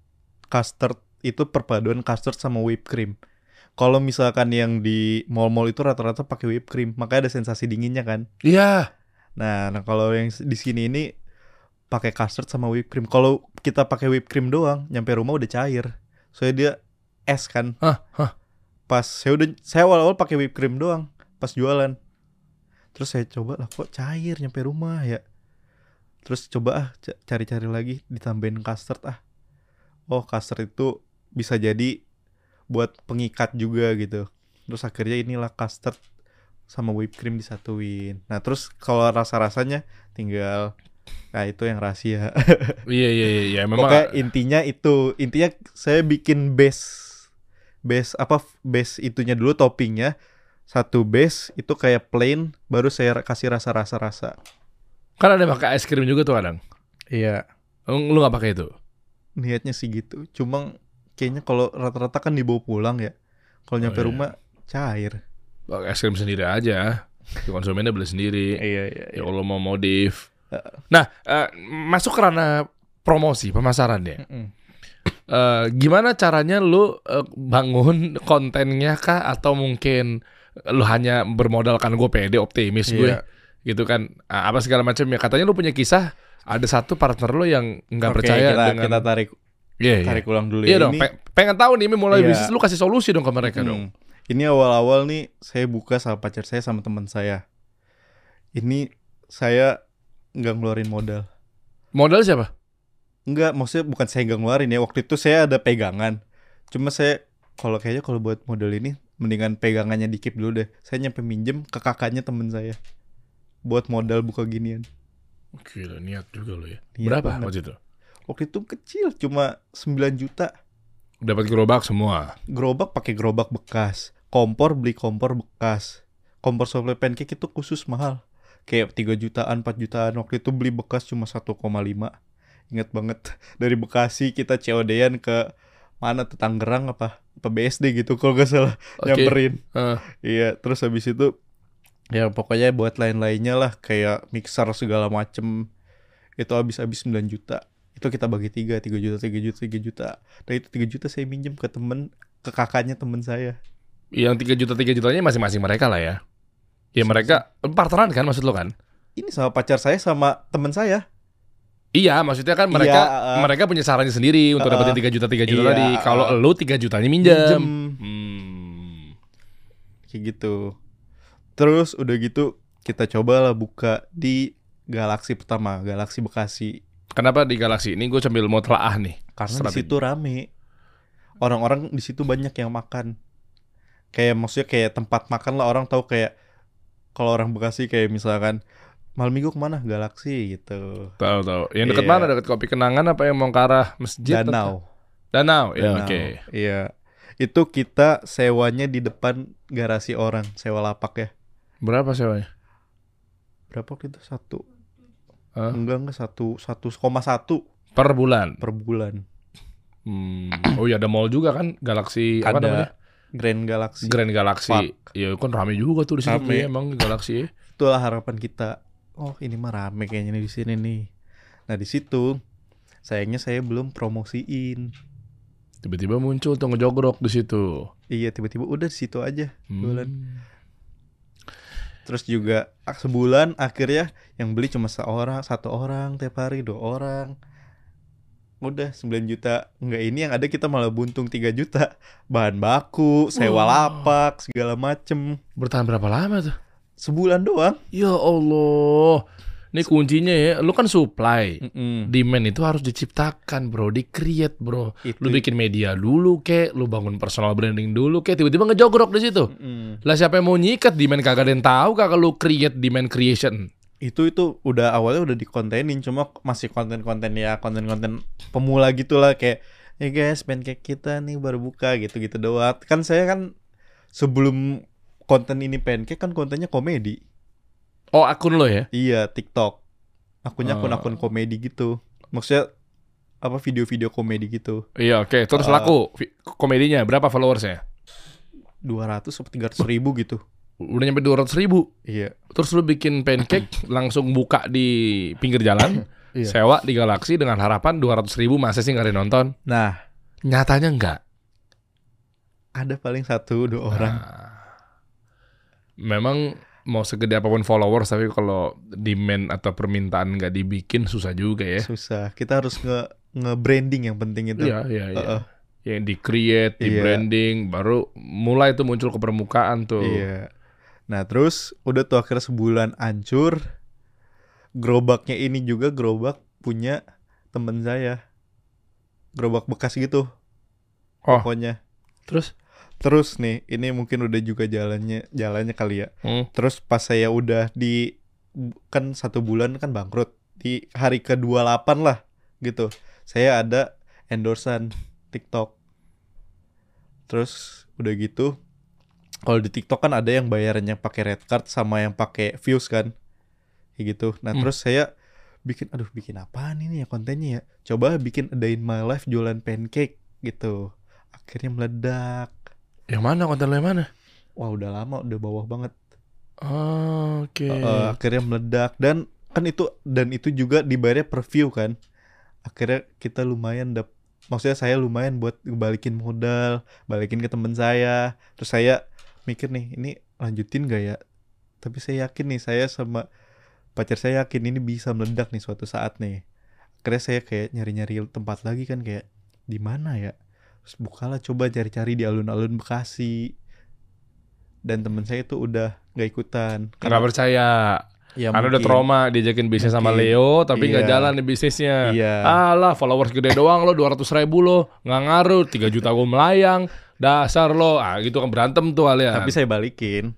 custard itu perpaduan custard sama whipped cream. Kalau misalkan yang di mall-mall itu rata-rata pakai whipped cream, makanya ada sensasi dinginnya kan. iya Nah, nah kalau yang di sini ini pakai custard sama whipped cream. Kalau kita pakai whipped cream doang, nyampe rumah udah cair. Soalnya dia es kan. Hah, hah. Pas saya udah saya awal-awal pakai whipped cream doang pas jualan. Terus saya coba lah kok cair nyampe rumah ya. Terus coba ah ca- cari-cari lagi ditambahin custard ah. Oh, custard itu bisa jadi buat pengikat juga gitu. Terus akhirnya inilah custard sama whipped cream disatuin. Nah, terus kalau rasa-rasanya tinggal nah itu yang rahasia. iya iya iya, iya. memang Pokoknya intinya itu, intinya saya bikin base base apa base itunya dulu toppingnya satu base itu kayak plain baru saya kasih rasa-rasa rasa. kan ada pakai es krim juga tuh kadang Iya. lu lu nggak pakai itu Niatnya sih gitu. Cuma kayaknya kalau rata-rata kan dibawa pulang ya. Kalau Oh, nyampe iya. rumah cair. pakai es krim sendiri aja konsumennya beli sendiri Iya iya. ya kalau mau modif nah eh, masuk ke ranah promosi pemasaran ya Eh, gimana caranya lu eh, bangun kontennya kah atau mungkin lu hanya bermodalkan gue pede optimis gue Iya. gitu kan apa segala macam ya katanya lu punya kisah ada satu partner lu yang nggak Oke, percaya kita, dengan kita tarik Iya, iya. tarik ulang dulu Iya ya. dong, Ini- pe- pengen tahu nih mulai Iya. bisnis lu kasih solusi dong ke mereka Hmm. dong. Ini awal-awal nih saya buka sama pacar saya sama teman saya. Ini saya nggak ngeluarin modal. Modal siapa? Enggak, maksudnya bukan saya nggak ngeluarin ya. Waktu itu saya ada pegangan. Cuma saya kalau kayaknya kalau buat modal ini mendingan pegangannya dikit dulu deh. Saya nyampe minjem ke kakaknya temen saya. Buat modal buka ginian. Gila, niat juga lo ya. Niat Berapa banget. waktu itu? Waktu itu kecil cuma 9 juta. Dapat gerobak semua. Gerobak pakai gerobak bekas. Kompor beli kompor bekas. Kompor souffle pancake itu khusus mahal. Kayak 3 jutaan, 4 jutaan. Waktu itu beli bekas cuma 1,5. Ingat banget. Dari Bekasi kita COD-an ke mana tuh Tangerang apa? Apa BSD gitu kalau gak salah. Oke. Nyamperin. Eh, Iya, terus habis itu ya pokoknya buat lain-lainnya lah kayak mixer segala macem itu habis-habis 9 juta. Itu kita bagi tiga, 3 juta, 3 juta, 3 juta. Dan itu 3 juta saya minjem ke temen, ke kakaknya temen saya. yang 3 juta 3 jutanya masing-masing mereka lah ya. Ya mereka partneran kan maksud lo kan? Ini sama pacar saya sama temen saya. Iya, maksudnya kan mereka Iya, uh. mereka punya caranya sendiri untuk Uh, dapetin 3 juta 3 juta iya, tadi. Kalau uh. lu 3 jutanya minjem. Minjem. Hmm. Kayak gitu. Terus udah gitu kita cobalah buka di Galaksi pertama, Galaksi Bekasi. Kenapa di Galaksi ini gue sambil mau telaah nih? Karena di situ rame. Orang-orang di situ banyak yang makan. Kayak maksudnya kayak tempat makan lah orang tahu kayak kalau orang Bekasi kayak misalkan malam minggu ke mana Galaksi gitu. Tahu tahu. Yang dekat Iya. mana? Dekat kopi kenangan apa yang mau ke arah masjid? atau- Danau. Danau. Ya Danau. oke. Iya. Itu kita sewanya di depan garasi orang, sewa lapak ya. Berapa sewanya? Berapa itu? Satu. Hah? Enggak enggak satu satu koma satu Per bulan. per bulan. Hmm. Oh iya ada mall juga kan? Galaxy apa Ada namanya? Grand Galaxy. Grand Galaxy. Iya kan rame juga tuh di situ tuh ya, emang Galaxy. Itulah harapan kita. Oh ini mah rame kayaknya nih di sini nih. Nah di situ sayangnya saya belum promosiin. Tiba-tiba muncul tuh ngejogrok di situ. Iya tiba-tiba udah di situ aja. Hmm. Terus juga ah, sebulan akhirnya yang beli cuma seorang, satu orang tiap hari, dua orang. Udah 9 juta. Enggak ini yang ada kita malah buntung 3 juta. Bahan baku, sewa Wah. lapak, segala macem. Bertahan berapa lama tuh? Sebulan doang. Ya Allah. Ini kuncinya ya, lu kan supply. Mm-mm. Demand itu harus diciptakan, bro, di-create, bro. Itu. Lu bikin media dulu, kek, lu bangun personal branding dulu, kek, tiba-tiba ngejogrok di situ. Mm-mm. Lah siapa yang mau nyikat demand kagak ada yang tahu kagak lu create demand creation. Itu itu udah awalnya udah dikontenin cuma masih konten-konten ya konten-konten pemula gitulah kayak ya guys pancake kita nih baru buka gitu-gitu doang kan saya kan sebelum konten ini pancake kan kontennya komedi Oh, akun lo ya? iya TikTok akunnya Oh. akun-akun komedi gitu maksudnya apa video-video komedi gitu Iya, oke. Terus Uh, laku komedinya berapa followersnya? 200 atau 300 ribu gitu Udah nyampe 200 ribu. iya Terus lu bikin pancake langsung buka di pinggir jalan, Iya. sewa di Galaxy dengan harapan 200 ribu masa sih nggak ada yang nonton? nah Nyatanya enggak. ada paling satu dua orang Nah, memang mau segede apa pun followers tapi kalau demand atau permintaan nggak dibikin susah juga ya. susah kita harus nge nge-branding yang penting itu Iya, iya, iya. Heeh. Yang di create, di Iya. branding, baru mulai tuh muncul ke permukaan tuh. Iya. Nah terus udah tuh akhirnya sebulan hancur. Gerobaknya ini juga gerobak punya temen saya. Gerobak bekas gitu. Oh. Pokoknya. Terus? Terus nih, ini mungkin udah juga jalannya jalannya kali ya. Hmm. Terus pas saya udah di kan satu bulan kan bangkrut di hari ke 28 lah gitu. Saya ada endorsan TikTok. Terus udah gitu kalau di TikTok kan ada yang bayarannya pakai red card sama yang pakai views kan. Kayak gitu. Nah, Hmm. terus saya bikin aduh bikin apaan ini ya kontennya ya. Coba bikin a day in my life jualan pancake gitu. Akhirnya meledak. Yang mana konten lo yang mana? Wah, udah lama, udah bawah banget. Oh, Oke. Uh, akhirnya meledak dan kan itu dan itu juga dibayarnya per view kan akhirnya kita lumayan dap maksudnya saya lumayan buat balikin modal balikin ke temen saya terus saya mikir nih ini lanjutin gak ya? Tapi saya yakin nih saya sama pacar saya yakin ini bisa meledak nih suatu saat nih. Akhirnya saya kayak nyari-nyari tempat lagi kan kayak di mana ya? Terus bukalah coba cari-cari di alun-alun Bekasi. Dan temen saya itu udah gak ikutan. Karena percaya. Ya Karena udah mungkin. trauma diajakin bisnis sama Mungkin. Leo tapi nggak Iya. jalan nih bisnisnya. Iya. Alah followers gede doang lo 200 ribu lo nggak ngaruh 3 juta gue melayang dasar lo ah gitu kan berantem tuh kalian. Tapi saya balikin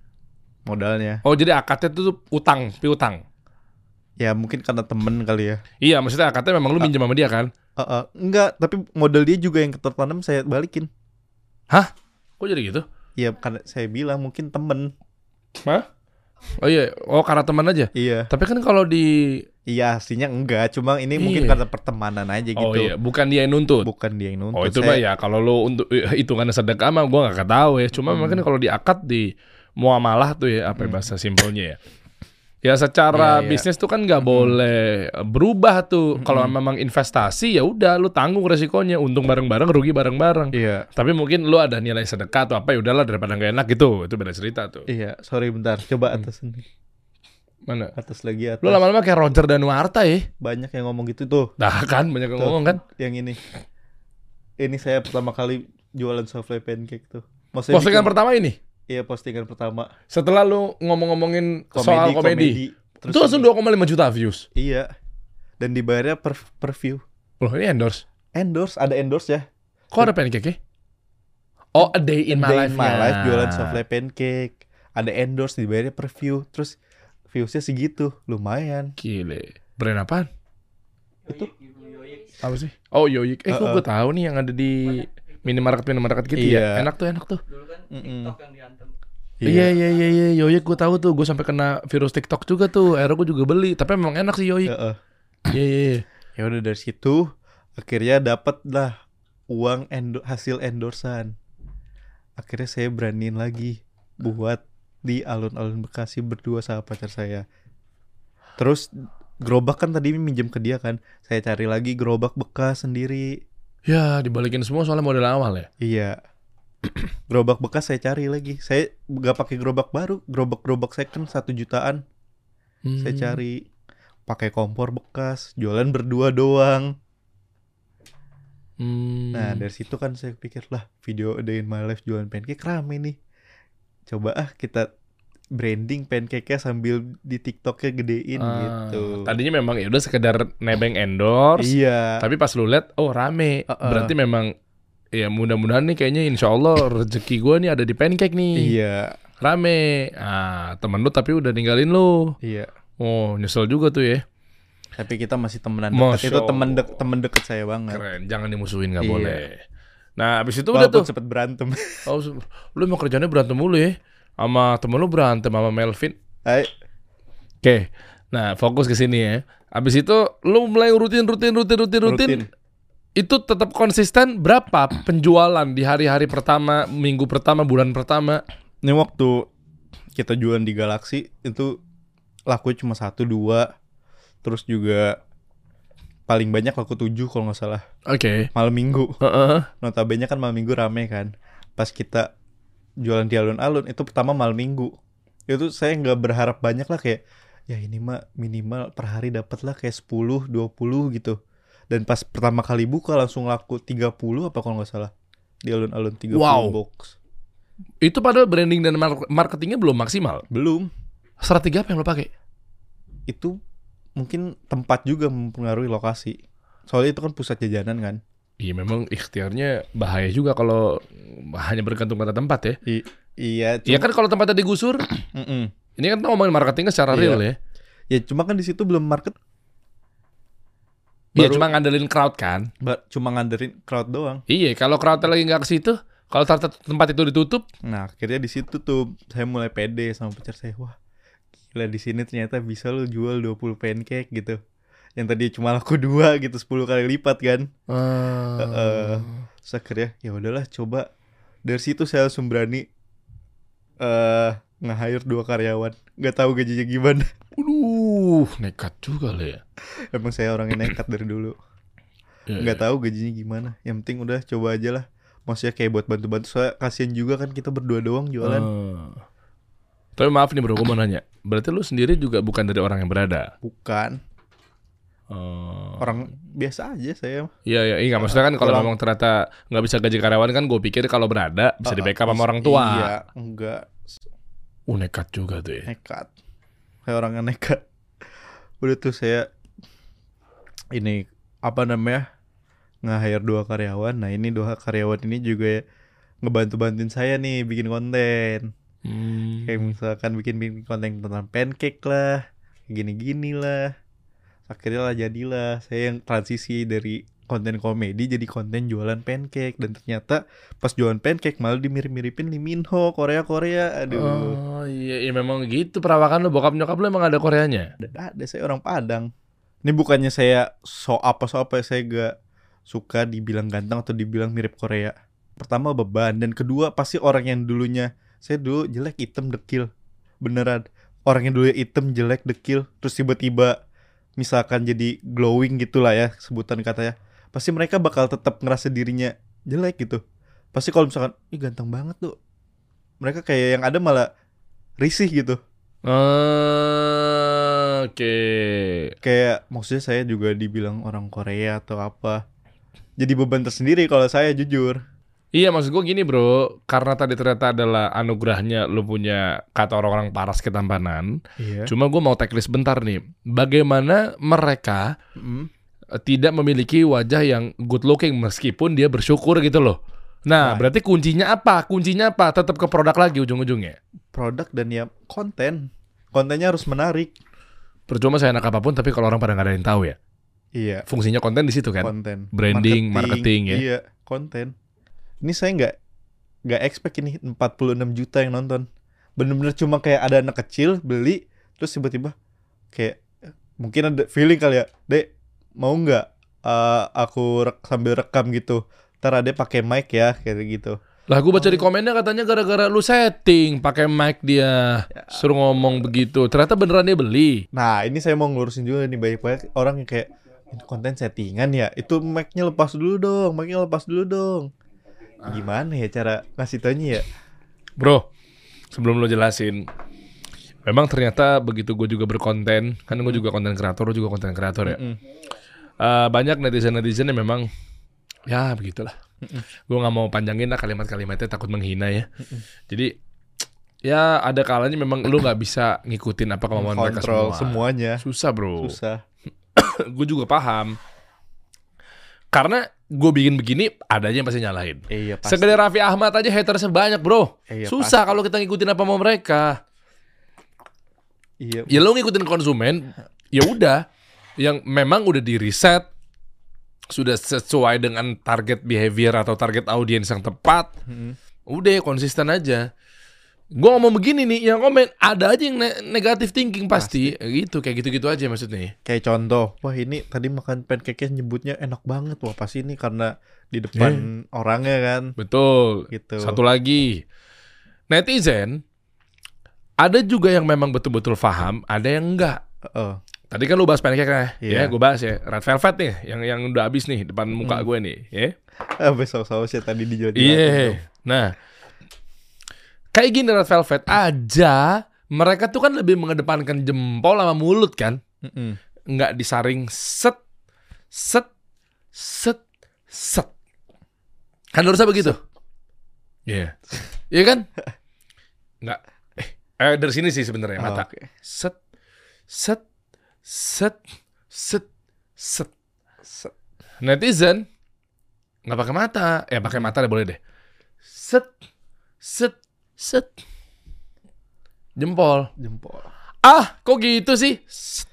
modalnya. Oh jadi akadnya tuh utang piutang. Ya mungkin karena temen kali ya. Iya maksudnya akadnya memang lu minjem sama dia kan? Eh, eh, enggak, tapi modal dia juga yang tertanam saya balikin. Kok jadi gitu? Ya karena saya bilang mungkin temen. Oh iya, oh karena teman aja. Iya. Tapi kan kalau di Iya aslinya enggak, cuma ini mungkin Iya. karena pertemanan aja gitu. Oh iya, bukan dia yang nuntut. Bukan dia yang nuntut. Oh itu Saya- mah ya kalau lu untuk hitungannya sedekah mah gua nggak tahu ya. Cuma Hmm. mungkin kalau di akad di muamalah tuh ya apa ya bahasa simpelnya ya. Ya secara iya. bisnis tuh kan nggak boleh berubah tuh. Kalau memang investasi ya udah lu tanggung resikonya, untung bareng-bareng, rugi bareng-bareng. Iya. Tapi mungkin lu ada nilai sedekah atau apa ya udahlah daripada nggak enak gitu. Itu beda cerita tuh. Iya, sorry bentar. Coba atas nih. Mana? Atas lagi atas. Lu lama-lama kayak Roger dan Warta ya. Banyak yang ngomong gitu tuh. Dah kan banyak yang Tuh. ngomong kan. Yang ini. Ini saya pertama kali jualan souffle pancake tuh. Maksudnya Postingan bikin- pertama ini. Iya postingan pertama. Setelah lu ngomong-ngomongin soal komedi. Terus Itu langsung 2,5 juta views. Iya. Dan dibayarnya per, per view. Loh ini endorse. Endorse, ada endorse ya. Kok ada pancake ya? Oh, a day in my Day life. in my life jualan souffle pancake. Ada endorse dibayarnya per view. Terus viewsnya segitu, lumayan. Gile. Brand apaan? Itu Apa sih? Oh, Yoyik. Eh, kok Uh-uh. gue tahu nih yang ada di minimarket minimarket gitu Iya. ya. Enak tuh, enak tuh. Mm-mm. Iya, iya, iya, iya. Yoyik gue tahu tuh. Gue sampai kena virus TikTok juga tuh. Akhirnya gue juga beli. Tapi memang enak sih. Heeh. Iya, iya, iya. Ya udah dari situ akhirnya dapat lah uang endo- hasil endorsan. Akhirnya saya beraniin lagi buat di alun-alun Bekasi berdua sama pacar saya. Terus gerobak kan tadi minjem ke dia kan. Saya cari lagi gerobak bekas sendiri. Ya, dibalikin semua soalnya model awal ya. Iya. gerobak bekas saya cari lagi. Saya nggak pakai gerobak baru, gerobak-gerobak second satu jutaan. Saya Hmm. cari pakai kompor bekas, jualan berdua doang. Hmm. Nah dari situ kan saya pikir lah video day in my life jualan pancake rame nih. Coba ah kita branding pancake-nya sambil di TikToknya gedein Ah, gitu. Tadinya memang ya udah sekedar nebeng endorse. Iya. Tapi pas lu lihat, oh rame. Uh-uh. Berarti memang ya mudah-mudahan nih kayaknya insya Allah rezeki gue nih ada di pancake nih. Iya. Rame. Ah temen lu tapi udah ninggalin lu. Iya. Oh nyesel juga tuh ya. Tapi kita masih temenan Masya dekat. Itu temen dek temen deket saya banget. Keren. Jangan dimusuhin nggak Iya. boleh. Nah abis itu udah Walaupun tuh. sempet berantem. Oh, lu emang kerjanya berantem mulu ya. Sama temen lu berantem sama Melvin. Ay, Oke. Nah fokus ke sini ya. Abis itu lu mulai rutin rutin rutin rutin rutin. rutin. Itu tetap konsisten berapa penjualan di hari-hari pertama, minggu pertama, bulan pertama? Ini waktu kita jualan di Galaxy itu laku cuma satu dua. Terus juga paling banyak laku tujuh kalau nggak salah. Oke. Malam minggu. Heeh. Notabene kan malam minggu rame kan. Pas kita jualan di alun-alun itu pertama malam minggu. Itu saya nggak berharap banyak lah kayak ya ini mah minimal per hari dapat lah kayak 10, 20 gitu. Dan pas pertama kali buka langsung laku 30 apa kalau nggak salah. Di alun-alun 30 Wow. box. Itu padahal branding dan mar- marketingnya belum maksimal. Belum. Strategi apa yang lo pakai? Itu mungkin tempat juga mempengaruhi lokasi. Soalnya itu kan pusat jajanan kan. Iya memang ikhtiarnya bahaya juga kalau hanya bergantung pada tempat ya. I- iya, Iya kan kalau tempatnya digusur, ini kan ngomongin marketingnya secara Iya. real ya. Ya cuma kan di situ belum market, Iya cuma ngandelin crowd kan. cuma nganderin crowd doang. Iya kalau crowdnya lagi nggak ke situ, kalau tempat itu ditutup, Nah akhirnya di situ tuh saya mulai pede sama pacar saya wah gila di sini ternyata bisa lo jual 20 pancake gitu yang tadi cuma laku dua gitu 10 kali lipat kan. Heeh. Terus akhirnya ya udahlah coba. Dari situ saya langsung berani eh nge-hire dua karyawan. Nggak tahu gajinya gimana. Waduh, nekat juga lo ya. emang saya orang yang nekat dari dulu. Iya, nggak tahu gajinya gimana. Yang penting udah coba aja lah. Maksudnya kayak buat bantu-bantu. Soalnya kasihan juga kan kita berdua doang jualan. Ah. Tapi maaf nih bro, gue mau nanya. Berarti lu sendiri juga bukan dari orang yang berada? bukan Oh. orang biasa aja saya Iya, iya, iya. Maksudnya kan kalau memang ternyata nggak bisa gaji karyawan kan gue pikir kalau berada bisa di backup sama orang tua. Iya, enggak Uh, nekat juga tuh ya. nekat. Kayak orang yang nekat. Udah tuh saya ini apa namanya? nge-hire dua karyawan. Nah, ini dua karyawan ini juga ngebantu-bantuin saya nih bikin konten. Hmm. Kayak misalkan bikin, bikin konten tentang pancake lah, gini-gini lah. Akhirnya lah jadilah. Saya yang transisi dari konten komedi jadi konten jualan pancake. Dan ternyata pas jualan pancake malah dimirip-miripin Lee Min Ho Korea Korea. Aduh. Oh iya, iya memang gitu perawakan lu bokap nyokap lu emang ada Koreanya. ada ada. Saya orang Padang. Ini bukannya saya so apa so apa saya gak suka dibilang ganteng atau dibilang mirip Korea. Pertama beban dan kedua pasti orang yang dulunya saya dulu jelek hitam dekil. Beneran. Orang yang dulu hitam jelek dekil. Terus tiba-tiba misalkan jadi glowing gitulah ya sebutan katanya pasti mereka bakal tetap ngerasa dirinya jelek gitu. Pasti kalau misalkan ih ganteng banget tuh mereka kayak yang ada malah risih gitu. Ah, Oke. kayak maksudnya saya juga dibilang orang Korea atau apa jadi beban tersendiri kalau saya jujur Iya maksud gue gini bro, karena tadi ternyata adalah anugerahnya lu punya kata orang-orang paras ketampanan. iya Cuma gue mau teknis bentar nih, bagaimana mereka Mm. tidak memiliki wajah yang good looking meskipun dia bersyukur gitu loh. Nah, Nah. berarti kuncinya apa? Kuncinya apa? Tetap ke produk lagi ujung-ujungnya. produk dan ya konten kontennya harus menarik Percuma saya enak apa pun, tapi kalau orang pada nggak ada yang tahu ya. iya Fungsinya konten di situ kan. konten Branding, marketing, ya. iya konten ini saya nggak nggak expect ini 46 juta yang nonton. Bener-bener cuma kayak ada anak kecil beli terus tiba-tiba kayak mungkin ada feeling kali ya dek mau nggak eh, aku rek- sambil rekam gitu? Ntar ada pakai mic ya kayak gitu. Lah gue baca di komennya katanya gara-gara lu setting pakai mic dia suruh ngomong begitu. Ternyata beneran dia beli. Nah ini saya mau ngurusin juga nih banyak-banyak orang yang kayak ini konten settingan ya? Itu mic-nya lepas dulu dong mic-nya lepas dulu dong gimana ya cara ngasih taunya ya? Bro, sebelum lo jelasin, memang ternyata begitu gue juga berkonten, kan gue juga konten kreator, lo juga konten kreator ya. Mm. Eh, banyak netizen-netizen yang memang ya begitulah. Gue nggak mau panjangin lah kalimat-kalimatnya takut menghina ya. Jadi ya ada kalanya memang lu nggak bisa ngikutin apa kemauan mereka semua. semuanya. Susah bro. Susah. gue juga paham. Karena gue bikin begini, ada aja yang pasti nyalahin. Iya pasti. Sekedar Raffi Ahmad aja hatersnya banyak bro. Iya, Susah kalau kita ngikutin apa mau mereka. Iya. Ya lo ngikutin konsumen, ya udah. Yang memang udah di riset, sudah sesuai dengan target behavior atau target audiens yang tepat. Mm. Udah konsisten aja. Gue ngomong begini nih, yang komen ada aja yang ne- negatif thinking pasti. Gitu, kayak gitu-gitu aja maksudnya. Kayak contoh, wah ini tadi makan pancake-nya nyebutnya enak banget. Wah pasti ini karena di depan orangnya kan. Betul. Gitu. Satu lagi, netizen ada juga yang memang betul-betul paham, ada yang enggak. Oh, Tadi kan lu bahas pancake ya, Iya. ya gue bahas ya. Red Velvet nih, yang yang udah habis nih depan muka gue nih, ya. ah, besok sausnya tadi dijual Iya. Nah, kayak gini Red Velvet aja, mereka tuh kan lebih mengedepankan jempol sama mulut kan, nggak disaring set, set, set, set. Kan harusnya begitu. Iya. Iya kan? Nggak. Eh, eh, dari sini sih sebenarnya Oh, mata. oke. Set, set, set, set, set. Set. Netizen nggak pakai mata, ya pakai mata deh boleh deh. Set, set, set. Jempol. Jempol. Ah, kok gitu sih? Set.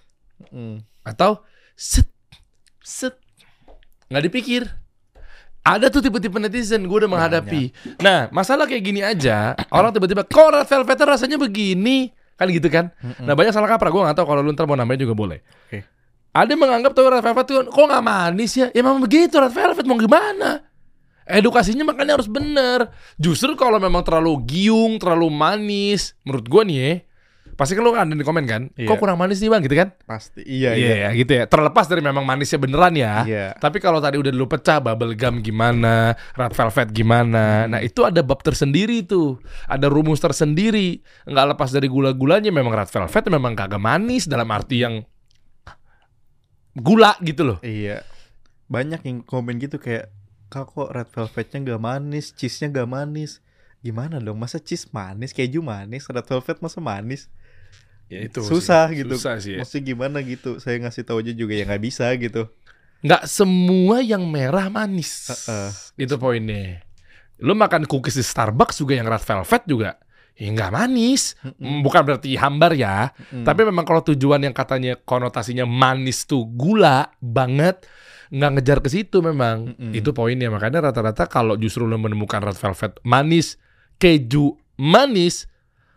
Mm. Atau set, set. Nggak dipikir. Ada tuh tipe-tipe netizen gue udah menghadapi. Nah, masalah kayak gini aja, orang tiba-tiba kok red velvet rasanya begini, kan gitu kan? Nah banyak salah kaprah gue nggak tahu kalau lu ntar mau namanya juga boleh. Oke. Ada yang menganggap tuh red velvet tuh kok nggak manis ya? Ya memang begitu red velvet mau gimana? Edukasinya makanya harus bener. Justru kalau memang terlalu giung, terlalu manis, menurut gue nih ya, pasti kan kan ada di komen kan, Iya. kok kurang manis nih bang, gitu kan? Pasti. Iya, Iya, iya. gitu ya. Terlepas dari memang manisnya beneran ya. Iya. Tapi kalau tadi udah lu pecah bubble gum gimana, red velvet gimana. Nah, itu ada bab tersendiri tuh. Ada rumus tersendiri. Nggak lepas dari gula-gulanya memang red velvet memang kagak manis dalam arti yang gula gitu loh. Iya. Banyak yang komen gitu kayak Kak kok red velvetnya gak manis, cheese-nya gak manis. Gimana dong? Masa cheese manis, keju manis, red velvet masa manis? Ya itu susah sih. gitu. Susah sih. Ya. Maksudnya gimana gitu? Saya ngasih tahu aja juga ya nggak bisa gitu. Nggak semua yang merah manis. Heeh. Itu poinnya. Lu makan cookies di Starbucks juga yang red velvet juga. Ya nggak manis. Bukan berarti hambar ya. Mm. Tapi memang kalau tujuan yang katanya konotasinya manis tuh gula banget, nggak ngejar ke situ memang. Mm-mm. Itu poinnya. Makanya rata-rata kalau justru lo menemukan red velvet manis, keju manis,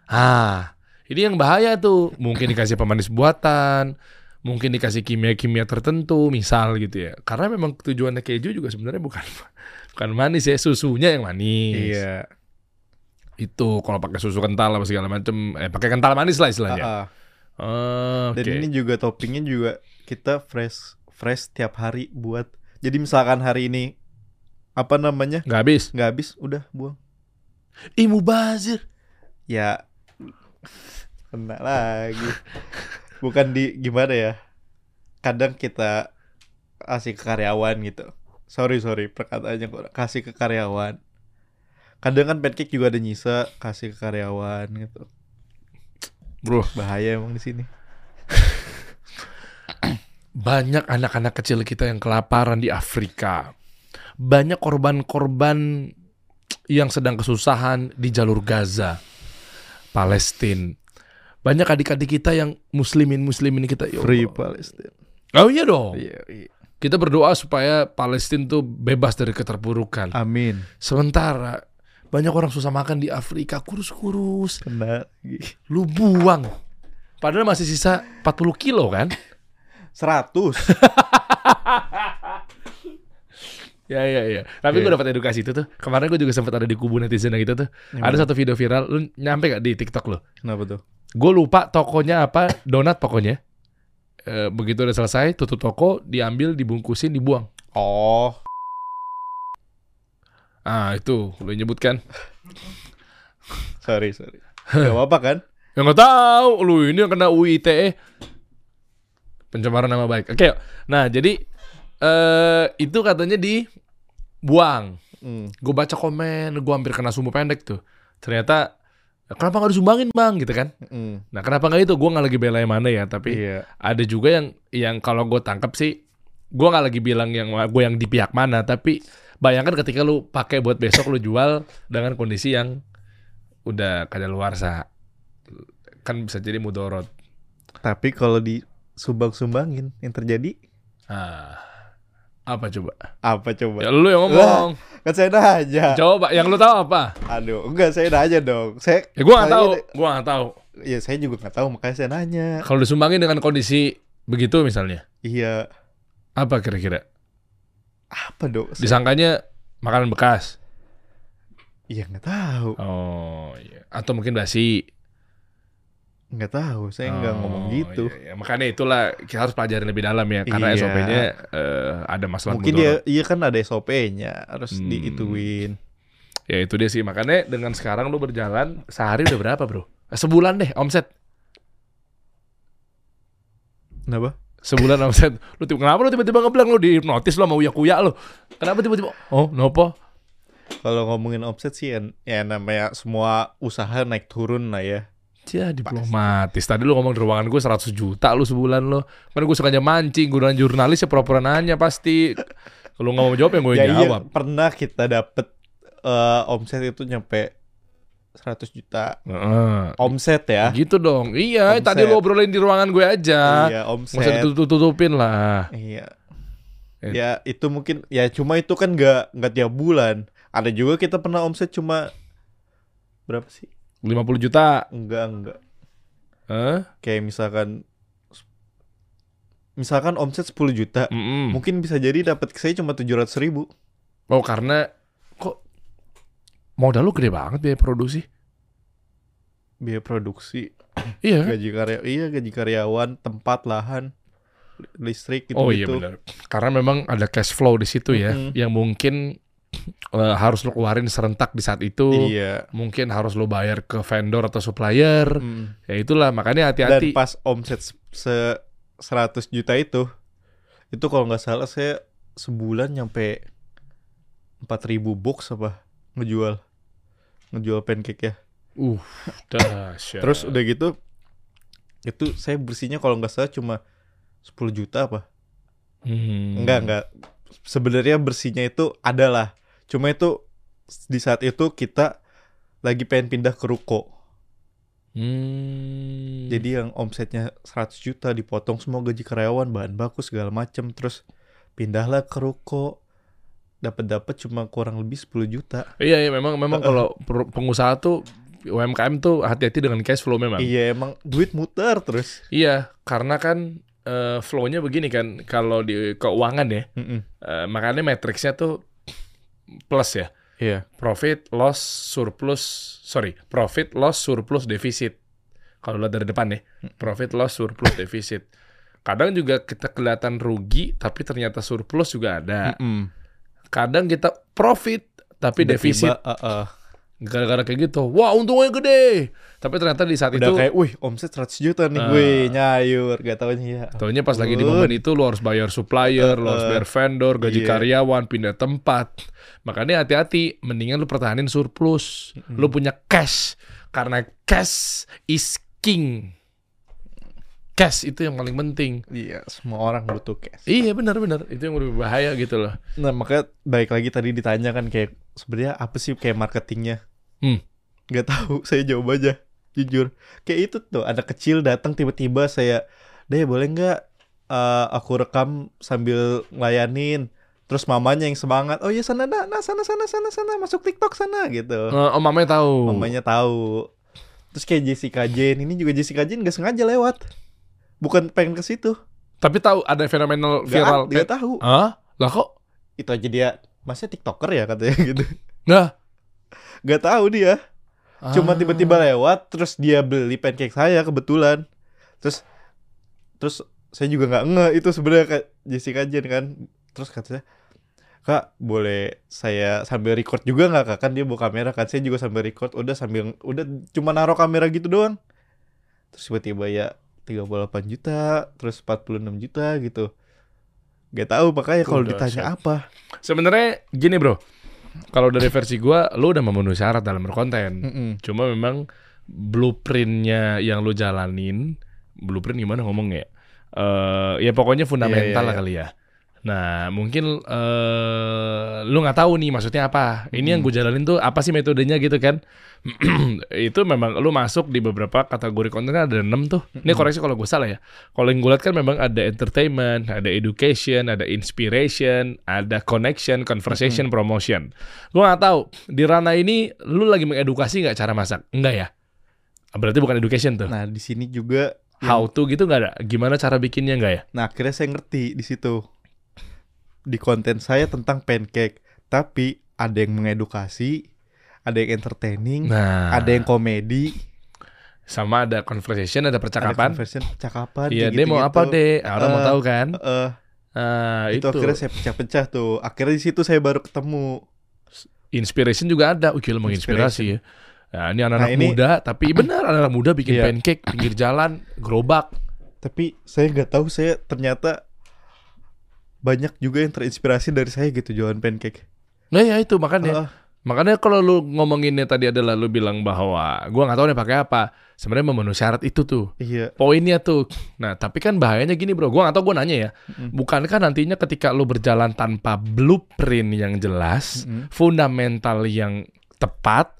ah ini yang bahaya tuh. Mungkin dikasih pemanis buatan, mungkin dikasih kimia-kimia tertentu, misal gitu ya. Karena memang tujuannya keju juga sebenarnya bukan bukan manis ya, susunya yang manis. Iya. Itu kalau pakai susu kental apa segala macem, eh pakai kental manis lah istilahnya. Ah, ah. Oh, Dan oke. ini juga toppingnya juga kita fresh fresh tiap hari buat. Jadi misalkan hari ini apa namanya nggak habis. nggak habis, udah buang. Ih mubazir. Ya kena lagi. Bukan di gimana ya? Kadang kita kasih ke karyawan gitu. Sorry sorry perkataannya kok kasih ke karyawan. Kadang kan pancake juga ada nyisa kasih ke karyawan gitu. Bro, Bahaya emang di sini. Banyak anak-anak kecil kita yang kelaparan di Afrika. Banyak korban-korban yang sedang kesusahan di jalur Gaza, Palestina. Banyak adik-adik kita yang muslimin-muslimin kita. ya Free. Palestine. Oh iya dong. Iya, iya. Kita berdoa supaya Palestina tuh bebas dari keterpurukan. Amin. Sementara banyak orang susah makan di Afrika, kurus-kurus. Kena. Lu buang. Padahal masih sisa 40 kilo kan? 100. Ya ya ya. Tapi Iya. gue dapat edukasi itu tuh. Kemarin gue juga sempat ada di kubu netizen gitu tuh. Ada satu video viral. Lu nyampe gak di TikTok lo? Kenapa tuh? Gue lupa tokonya apa. Donat pokoknya. Eh, begitu udah selesai, tutup toko, diambil, dibungkusin, dibuang. Oh, Ah itu lu nyebutkan. Sorry, sorry. Gak apa-apa kan? Ya nggak tahu lu ini yang kena UU ITE. Pencemaran nama baik. Oke. Nah, jadi eh itu katanya dibuang. Hmm. Gue baca komen, gue hampir kena sumbu pendek tuh. Ternyata kenapa nggak disumbangin bang gitu kan? Hmm. Nah kenapa nggak itu? Gue nggak lagi bela yang mana ya, tapi Iya. ada juga yang yang kalau gue tangkap sih, gue nggak lagi bilang yang gue yang di pihak mana, tapi bayangkan ketika lu pakai buat besok lu jual dengan kondisi yang udah kada luar kan bisa jadi mudorot. Tapi kalau di sumbang-sumbangin yang terjadi Ah, apa coba? apa coba? Ya lu yang ngomong. Kan saya nanya. Coba, yang lu tahu apa? Aduh, enggak saya nanya dong. Saya Ya gue nggak saya- tahu, gue nggak tahu. Ya saya juga nggak tahu makanya saya nanya. Kalau disumbangin dengan kondisi begitu misalnya, Iya. apa kira-kira? Apa dong? Saya- Disangkanya makanan bekas. Iya nggak tahu. Oh, iya. Atau mungkin basi. Nggak tahu. Saya nggak Oh, ngomong gitu. iya, iya. Makanya itulah kita harus pelajarin lebih dalam ya, karena Iya. SOP-nya eh, ada masalah Mungkin dia iya kan ada SOP-nya harus Hmm. diituin. Ya itu dia sih. Makanya dengan sekarang lu berjalan sehari udah berapa, Bro? Eh, Sebulan deh omset. Kenapa? Sebulan omset. Lu tiba kenapa lu tiba-tiba ngeblank lu di notis lu sama uya-kuya lu? Kenapa tiba-tiba? Oh, nopo? Kalau ngomongin omset sih ya, ya namanya semua usaha naik turun lah ya. Ya diplomatis. Tadi lu ngomong di ruangan gue 100 juta lu sebulan lo. Kan gue sukanya mancing, gue jurnalis ya pura-pura nanya pasti. Kalau nggak mau jawab ya gue ya iya, jawab. pernah kita dapet eh, omset itu nyampe 100 juta. Heeh. Omset ya. Gitu dong. Iya, Omset. tadi lu obrolin di ruangan gue aja. Iya, Nggak usah omset. ditutup-tutupin lah. Iya. Eh. Ya itu mungkin ya cuma itu kan nggak nggak tiap bulan. Ada juga kita pernah omset cuma berapa sih? 50 juta. Enggak enggak. Hah? Kayak misalkan misalkan omset 10 juta, Mm-mm. mungkin bisa jadi dapat saya cuma 700 ribu. Oh karena kok modal lu gede banget biaya produksi. Biaya produksi, Iya kan? gaji karya, iya gaji karyawan, tempat, lahan, li- listrik gitu Oh iya benar. Karena memang ada cash flow di situ ya, Mm-mm. yang mungkin eh, harus lu keluarin serentak di saat itu. Iya. Mungkin harus lu bayar ke vendor atau supplier. Mm. Ya itulah makanya Dan hati-hati. pas omset se- se 100 juta itu, itu kalau nggak salah saya sebulan nyampe 4000 box apa ngejual ngejual pancake ya. Uh, dahsyat. Terus udah gitu itu saya bersihnya kalau nggak salah cuma 10 juta apa? Hmm. Enggak, enggak. Sebenarnya bersihnya itu adalah cuma itu di saat itu kita lagi pengen pindah ke ruko. Hmm. Jadi yang omsetnya 100 juta dipotong semua gaji karyawan, bahan baku segala macem terus pindahlah ke ruko. Dapat dapat cuma kurang lebih 10 juta. Iya, iya memang memang kalau pengusaha tuh UMKM tuh hati-hati dengan cash flow memang. Iya, emang duit muter terus. Iya, karena kan eh, flow-nya begini kan kalau di keuangan ya. Mm-mm. eh, makanya matriksnya tuh plus ya. Iya. Profit, loss, surplus, sorry, profit, loss, surplus, defisit. Kalau lihat dari depan nih, profit, loss, surplus, defisit. Kadang juga kita kelihatan rugi, tapi ternyata surplus juga ada. Mm-mm. Kadang kita profit, tapi defisit. Uh, uh, Gara-gara kayak gitu, wah untungnya gede. Tapi ternyata di saat udah itu, kayak, wih omset 100 juta nih, Ah. wih nyayur, gak taunya ya. Taunya pas lagi di momen itu lu harus bayar supplier, lu harus Uh-uh. bayar vendor, gaji Iya. karyawan, pindah tempat. Makanya hati-hati, mendingan lu pertahanin surplus. Lu punya cash karena cash is king. Cash itu yang paling penting. Iya, semua orang butuh cash. Iya benar-benar itu yang lebih bahaya gitu loh. Nah, makanya baik lagi tadi ditanya kan kayak sebenarnya apa sih kayak marketingnya? Hmm. Gak tahu, saya jawab aja. Jujur. Kayak itu tuh, anak kecil datang tiba-tiba saya, "Deh, boleh nggak eh, aku rekam sambil ngelayanin?" Terus mamanya yang semangat, "Oh iya sana nah, nah sana sana sana sana masuk TikTok sana." gitu. Eh, om mamanya tahu. Mamanya tahu. Terus kayak Jessica Jane, ini juga Jessica Jane gak sengaja lewat. Bukan pengen ke situ. Tapi tahu ada fenomenal Gak, viral. gak tahu. Hah? Lah kok? Itu aja dia, masnya TikToker ya katanya gitu. Nggak. Gak tahu dia. Cuma Ah. tiba-tiba lewat terus dia beli pancake saya kebetulan. Terus terus saya juga nggak nge itu sebenarnya kayak Jessica Jane kan. Terus katanya kak boleh saya sambil record juga nggak kak kan dia bawa kamera kan saya juga sambil record udah sambil udah cuma naruh kamera gitu doang terus tiba-tiba ya 38 juta terus 46 juta gitu Gak tahu makanya kalau ditanya set. apa Sebenarnya gini bro, kalau dari versi gua, lu udah memenuhi syarat dalam berkonten. Mm-mm. Cuma memang blueprintnya yang lu jalanin, blueprint gimana ngomongnya? Eh ya pokoknya fundamental Iya, iya, lah kali ya. Nah mungkin eh lu nggak tahu nih maksudnya apa. Ini yang gue jalanin tuh apa sih metodenya gitu kan? itu memang lu masuk di beberapa kategori konten ada enam tuh. Ini koreksi kalau gue salah ya. Kalau yang gue lihat kan memang ada entertainment, ada education, ada inspiration, ada connection, conversation, promotion. Gue nggak tahu di ranah ini lu lagi mengedukasi nggak cara masak? Enggak ya? Berarti bukan education tuh. nah di sini juga How to gitu nggak ada? Gimana cara bikinnya nggak ya? Nah akhirnya saya ngerti di situ di konten saya tentang pancake, tapi ada yang mengedukasi, ada yang entertaining, Nah, ada yang komedi, sama ada conversation, ada ada percakapan. conversion, percakapan. Iya, kayak dia mau gitu-gitu. apa deh? Ah, Orang mau Eh, tahu kan? eh, Nah, itu, itu, akhirnya saya pecah-pecah tuh. Akhirnya di situ saya baru ketemu. inspiration juga ada. Lu menginspirasi ya. Nah, ini anak-anak Nah, ini- muda, tapi benar anak-anak muda bikin Iya. pancake pinggir jalan, gerobak. Tapi saya nggak tahu saya ternyata banyak juga yang terinspirasi dari saya gitu jualan pancake. Nah, ya itu makanya. Heeh. Makanya kalau lu ngomonginnya tadi adalah lu bilang bahwa gua nggak tahu nih pakai apa. Sebenarnya memenuhi syarat itu tuh. iya. Poinnya tuh. Nah, tapi kan bahayanya gini, Bro. Gua nggak tahu gua nanya ya. Bukankah nantinya ketika lu berjalan tanpa blueprint yang jelas, Mm-mm. fundamental yang tepat,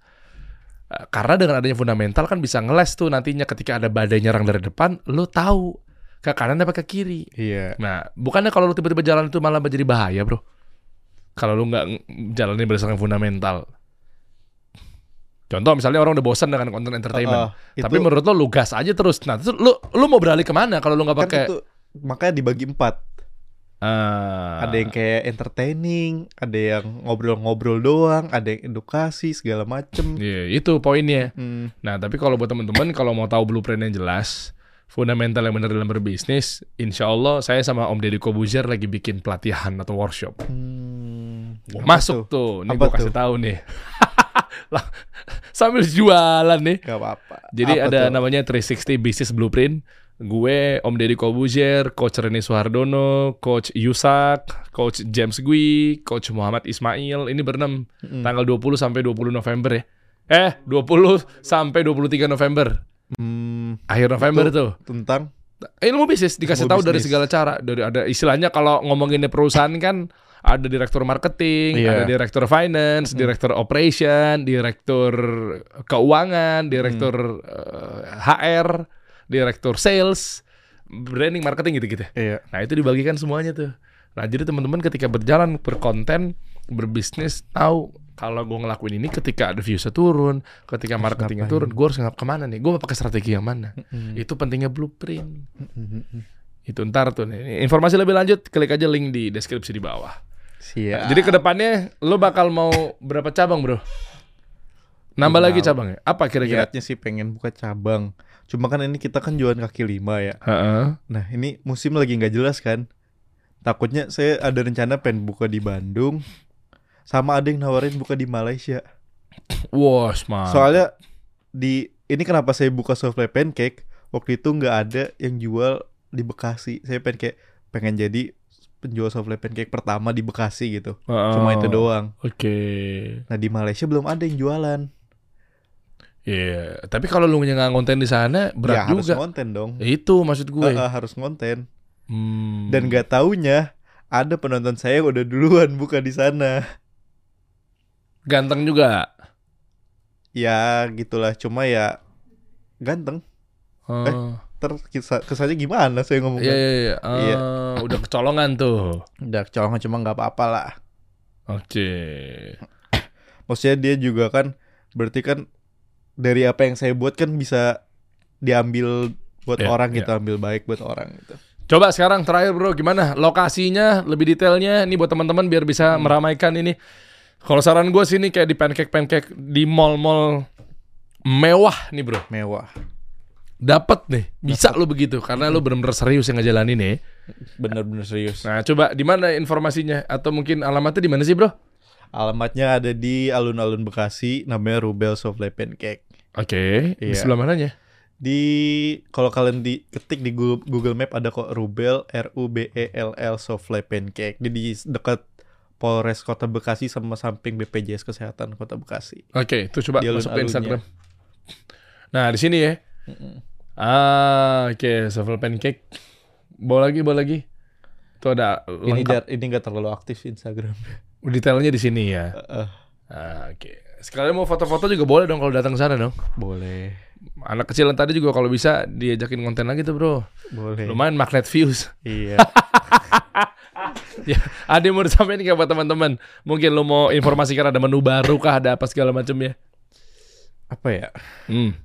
eh, karena dengan adanya fundamental kan bisa ngeles tuh nantinya ketika ada badai nyerang dari depan, lu tahu ke kanan apa ke kiri. Iya. Nah, bukannya kalau lu tiba-tiba jalan itu malah menjadi bahaya, Bro? Kalau lu nggak ng- jalanin berdasarkan fundamental. Contoh misalnya orang udah bosan dengan konten entertainment. Heeh, Tapi itu- menurut lo lu gas aja terus. Nah, terus lu lu mau beralih ke mana kalau lu nggak kan pakai itu makanya dibagi empat. Ah. Ada yang kayak entertaining, ada yang ngobrol-ngobrol doang, ada yang edukasi segala macem. Iya, itu poinnya. Hmm, Nah, tapi kalau buat teman-teman kalau mau tahu blueprint yang jelas, fundamental yang benar dalam berbisnis, insya Allah saya sama Om Deddy Kobuzier lagi bikin pelatihan atau workshop. hmm, Masuk tuh? tuh, nih gue kasih tahu nih. Sambil jualan nih. Gak apa-apa. Jadi Apa ada tuh? namanya 360 Business Blueprint. Gue, Om Deddy Kobuzier, Coach Reni Suhardono, Coach Yusak, Coach James Gui, Coach Muhammad Ismail. Ini berenam Mm-mm. tanggal 20 sampai 20 November ya. Eh, 20 sampai 23 November. Hmm, Akhir November Itu- tuh. tentang Ilmu bisnis dikasih Ilmu tahu dari bisnis. segala cara. Dari ada istilahnya kalau ngomonginnya perusahaan kan ada direktur marketing, Iya. ada direktur finance, direktur operation, direktur keuangan, direktur eh, HR, direktur sales, branding, marketing gitu-gitu. iya. Nah, itu dibagikan semuanya tuh. Nah, jadi teman-teman ketika berjalan berkonten, berbisnis tahu kalau gue ngelakuin ini ketika ada viewsnya turun, ketika marketingnya ngapain? turun, gue harus ngap ke mana nih? Gue pakai strategi yang mana? Mm-mm. Itu pentingnya blueprint. Mm-mm. Itu ntar tuh nih. Informasi lebih lanjut klik aja link di deskripsi di bawah. Siap. Jadi ke depannya lo bakal mau berapa cabang bro? Nambah lagi cabangnya? Apa kira-kira? Niatnya sih pengen buka cabang. Cuma kan ini kita kan jualan kaki lima ya. Heeh. Nah ini musim lagi nggak jelas kan. Takutnya saya ada rencana pengen buka di Bandung. Sama ada yang nawarin buka di Malaysia. Wah, smart. Soalnya di ini kenapa saya buka Softplay Pancake waktu itu nggak ada yang jual di Bekasi. Saya pengen kayak pengen jadi penjual Softplay Pancake pertama di Bekasi gitu. Cuma itu doang. Oke. Nah di Malaysia belum ada yang jualan. Iya. Tapi kalau lu nggak ngonten di sana berat ya harus juga. konten dong. Itu maksud gue. Eh, eh, harus konten. Hmm. Dan gak taunya ada penonton saya yang udah duluan buka di sana. Ganteng juga. Ya gitulah. Cuma ya ganteng. Oh. Ter kesa- kesannya gimana saya ngomong? Iya iya iya. Iya. Udah kecolongan tuh. Udah colongan cuma nggak apa-apa lah. Oke. Maksudnya dia juga kan berarti kan dari apa yang saya buat kan bisa diambil buat Iya, orang gitu, ambil baik buat orang gitu. Coba sekarang terakhir bro, gimana lokasinya lebih detailnya? Ini buat teman-teman biar bisa Hmm. meramaikan ini. Kalau saran gue sih ini kayak di pancake-pancake di mall-mall mewah nih bro. Mewah. Dapat nih, bisa lu begitu karena lu bener-bener serius yang ngejalanin nih. Bener-bener serius. Nah, coba di mana informasinya atau mungkin alamatnya di mana sih, Bro? Alamatnya ada di alun-alun Bekasi, namanya Rubel Souffle Pancake. Oke, di Iya. sebelah mananya? Di kalau kalian di ketik di Google, Google Map ada kok Rubel R U B E L L Souffle Pancake. Di, di dekat Polres Kota Bekasi sama samping BPJS Kesehatan Kota Bekasi. Oke, itu coba Di masuk ke. Instagram. Nah, di sini ya. Ah, oke, Shuffle Pancake. Bawa lagi, bawa lagi. Itu ada Ini lengkap. jar- ini gak terlalu aktif Instagram. detailnya di sini ya. Eh, Ah, oke. Sekalian mau foto-foto juga boleh dong kalau datang sana dong. boleh, Anak kecil yang tadi juga kalau bisa diajakin konten lagi tuh, Bro. boleh. Lumayan magnet views. Iya. ya, ada yang mau disampaikan nggak buat teman-teman? Mungkin lo mau informasikan ada menu baru kah, ada apa segala macam ya? Apa ya? Hmm.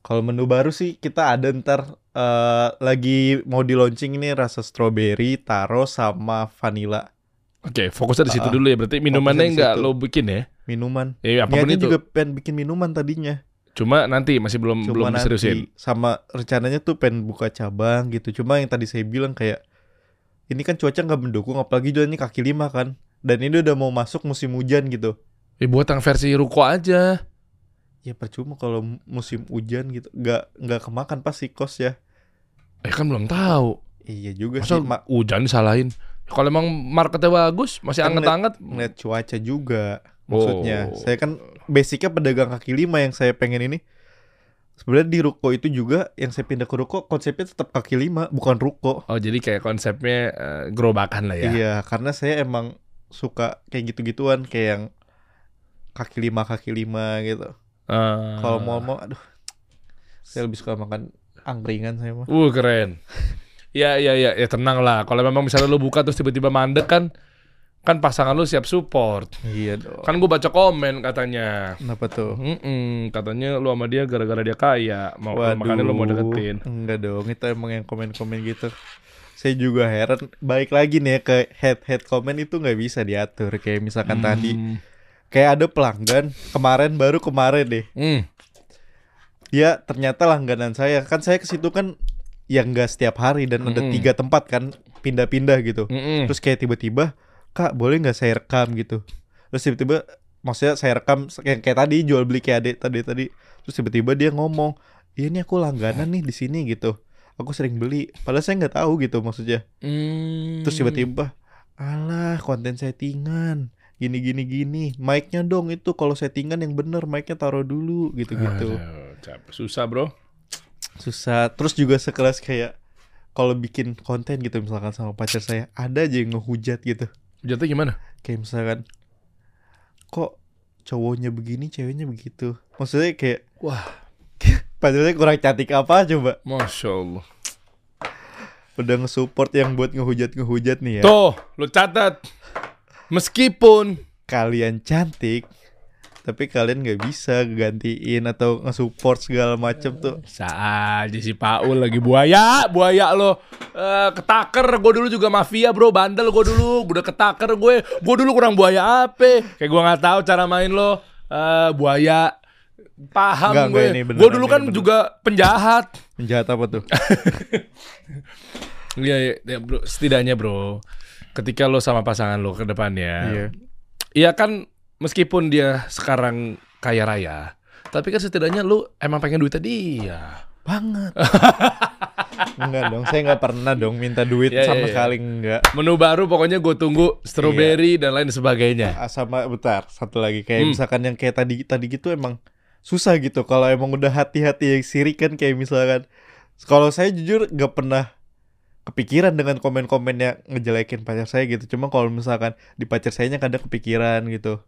Kalau menu baru sih kita ada ntar eh, lagi mau di launching ini rasa strawberry, taro sama vanilla Oke, fokusnya di situ Ah, dulu ya. Berarti minumannya nggak lo bikin ya? minuman. Ya, apa pun Niatnya itu. juga pengen bikin minuman tadinya. Cuma nanti masih belum belum Cuma diseriusin. nanti sama rencananya tuh pengen buka cabang gitu. Cuma yang tadi saya bilang kayak ini kan cuaca nggak mendukung apalagi juga ini kaki lima kan. Dan ini udah mau masuk musim hujan gitu. Eh buat yang versi ruko aja. Ya percuma kalau musim hujan gitu. Nggak nggak kemakan pasti kos ya. Eh kan belum tahu. Iya juga Masa sih. Ma hujan disalahin? Kalau emang marketnya bagus, masih Kan anget-anget. ngeliat cuaca juga maksudnya. Oh. Saya kan basicnya pedagang kaki lima yang saya pengen ini. Sebenarnya di ruko itu juga yang saya pindah ke ruko konsepnya tetap kaki lima bukan ruko. Oh jadi kayak konsepnya eh, gerobakan lah ya. Iya, karena saya emang suka kayak gitu-gituan kayak yang kaki lima kaki lima gitu. Eh, Kalau mau-mau, aduh, saya lebih suka makan angkringan saya mah. Uh keren. Ya ya ya ya tenang lah. Kalau memang misalnya lu buka terus tiba-tiba mandek kan, kan pasangan lu siap support. Iya dong. Kan gue baca komen katanya. Kenapa tuh? Mm-mm, katanya lu sama dia gara-gara dia kaya, mau makanya lu mau deketin. Enggak dong, itu emang yang komen-komen gitu. Saya juga heran. Balik lagi nih ya ke head-head komen itu nggak bisa diatur. Kayak misalkan tadi, Hmm. kayak ada pelanggan kemarin baru kemarin deh. Hmm. Dia ternyata langganan saya. Kan saya ke situ kan yang nggak setiap hari dan ada Mm-mm. tiga tempat kan pindah-pindah gitu. Mm-mm. Terus kayak tiba-tiba, kak boleh nggak saya rekam gitu. Terus tiba-tiba, maksudnya saya rekam kayak, kayak tadi jual beli kayak adek tadi tadi. Terus tiba-tiba dia ngomong, iya nih aku langganan nih di sini gitu. Aku sering beli. Padahal saya nggak tahu gitu maksudnya. Hmm. Terus tiba-tiba, alah konten settingan. Gini gini gini. Mic-nya dong itu kalau settingan yang bener mic-nya taruh dulu gitu-gitu. Aduh, capek. susah bro. Susah. Terus juga sekelas kayak kalau bikin konten gitu misalkan sama pacar saya, ada aja yang ngehujat gitu. Jatuh gimana? kayak misalkan kok cowoknya begini ceweknya begitu maksudnya kayak Wah, pacarnya kurang cantik apa coba masya Allah. udah nge-support yang buat ngehujat ngehujat nih ya Tuh, lu catat. Meskipun kalian cantik tapi kalian nggak bisa gantiin atau nge-support segala macem tuh aja si Paul lagi buaya, buaya lo. Eh, ketaker, gue dulu juga mafia bro, bandel gue dulu, udah ketaker gue. Gue dulu kurang buaya apa? Kayak gue nggak tahu cara main lo. Eh, buaya, paham Enggak, gue. beneran, Gue dulu kan beneran. juga penjahat. penjahat apa tuh Iya, iya, ya, bro. Setidaknya bro, ketika lo sama pasangan lo ke depannya, iya Iya kan meskipun dia sekarang kaya raya, tapi kan setidaknya lu emang pengen duitnya dia. banget enggak dong saya nggak pernah dong minta duit Iya, sama iya. sekali enggak. Menu baru pokoknya gue tunggu strawberry dan lain sebagainya. Ah, sama bentar satu lagi. Kayak Hmm. misalkan yang kayak tadi tadi gitu emang susah gitu. Kalau emang udah hati-hati yang sirik kan kayak misalkan. Kalau saya jujur gak pernah kepikiran dengan komen-komen yang ngejelekin pacar saya gitu. Cuma kalau misalkan di pacar sayanya kadang kepikiran gitu.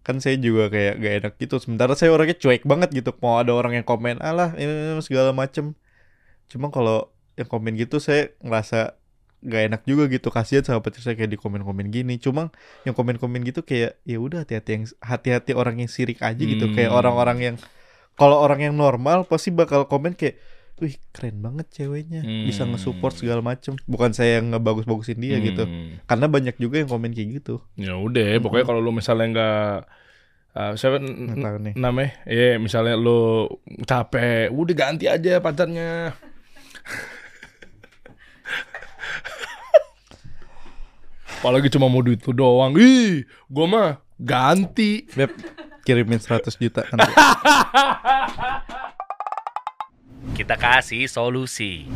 Kan saya juga kayak gak enak gitu. Sementara saya orangnya cuek banget gitu. Mau ada orang yang komen alah ini, ini segala macem cuma kalau yang komen gitu saya ngerasa gak enak juga gitu kasihan sama pacar saya kayak di komen-komen gini cuma yang komen-komen gitu kayak ya udah hati-hati yang hati-hati orang yang sirik aja gitu kayak Hmm. orang-orang yang kalau orang yang normal pasti bakal komen kayak wih keren banget ceweknya bisa Hmm. nge-support segala macem bukan saya yang ngebagus-bagusin dia gitu Hmm. karena banyak juga yang komen kayak gitu Ya udah, pokoknya kalau lu misalnya nggak uh, siapa namanya? Iya, misalnya lu capek, udah ganti aja pacarnya. Apalagi cuma mau duit lu doang. Ih, gua mah ganti. Beb, kirimin 100 juta kan. Kita kasih solusi.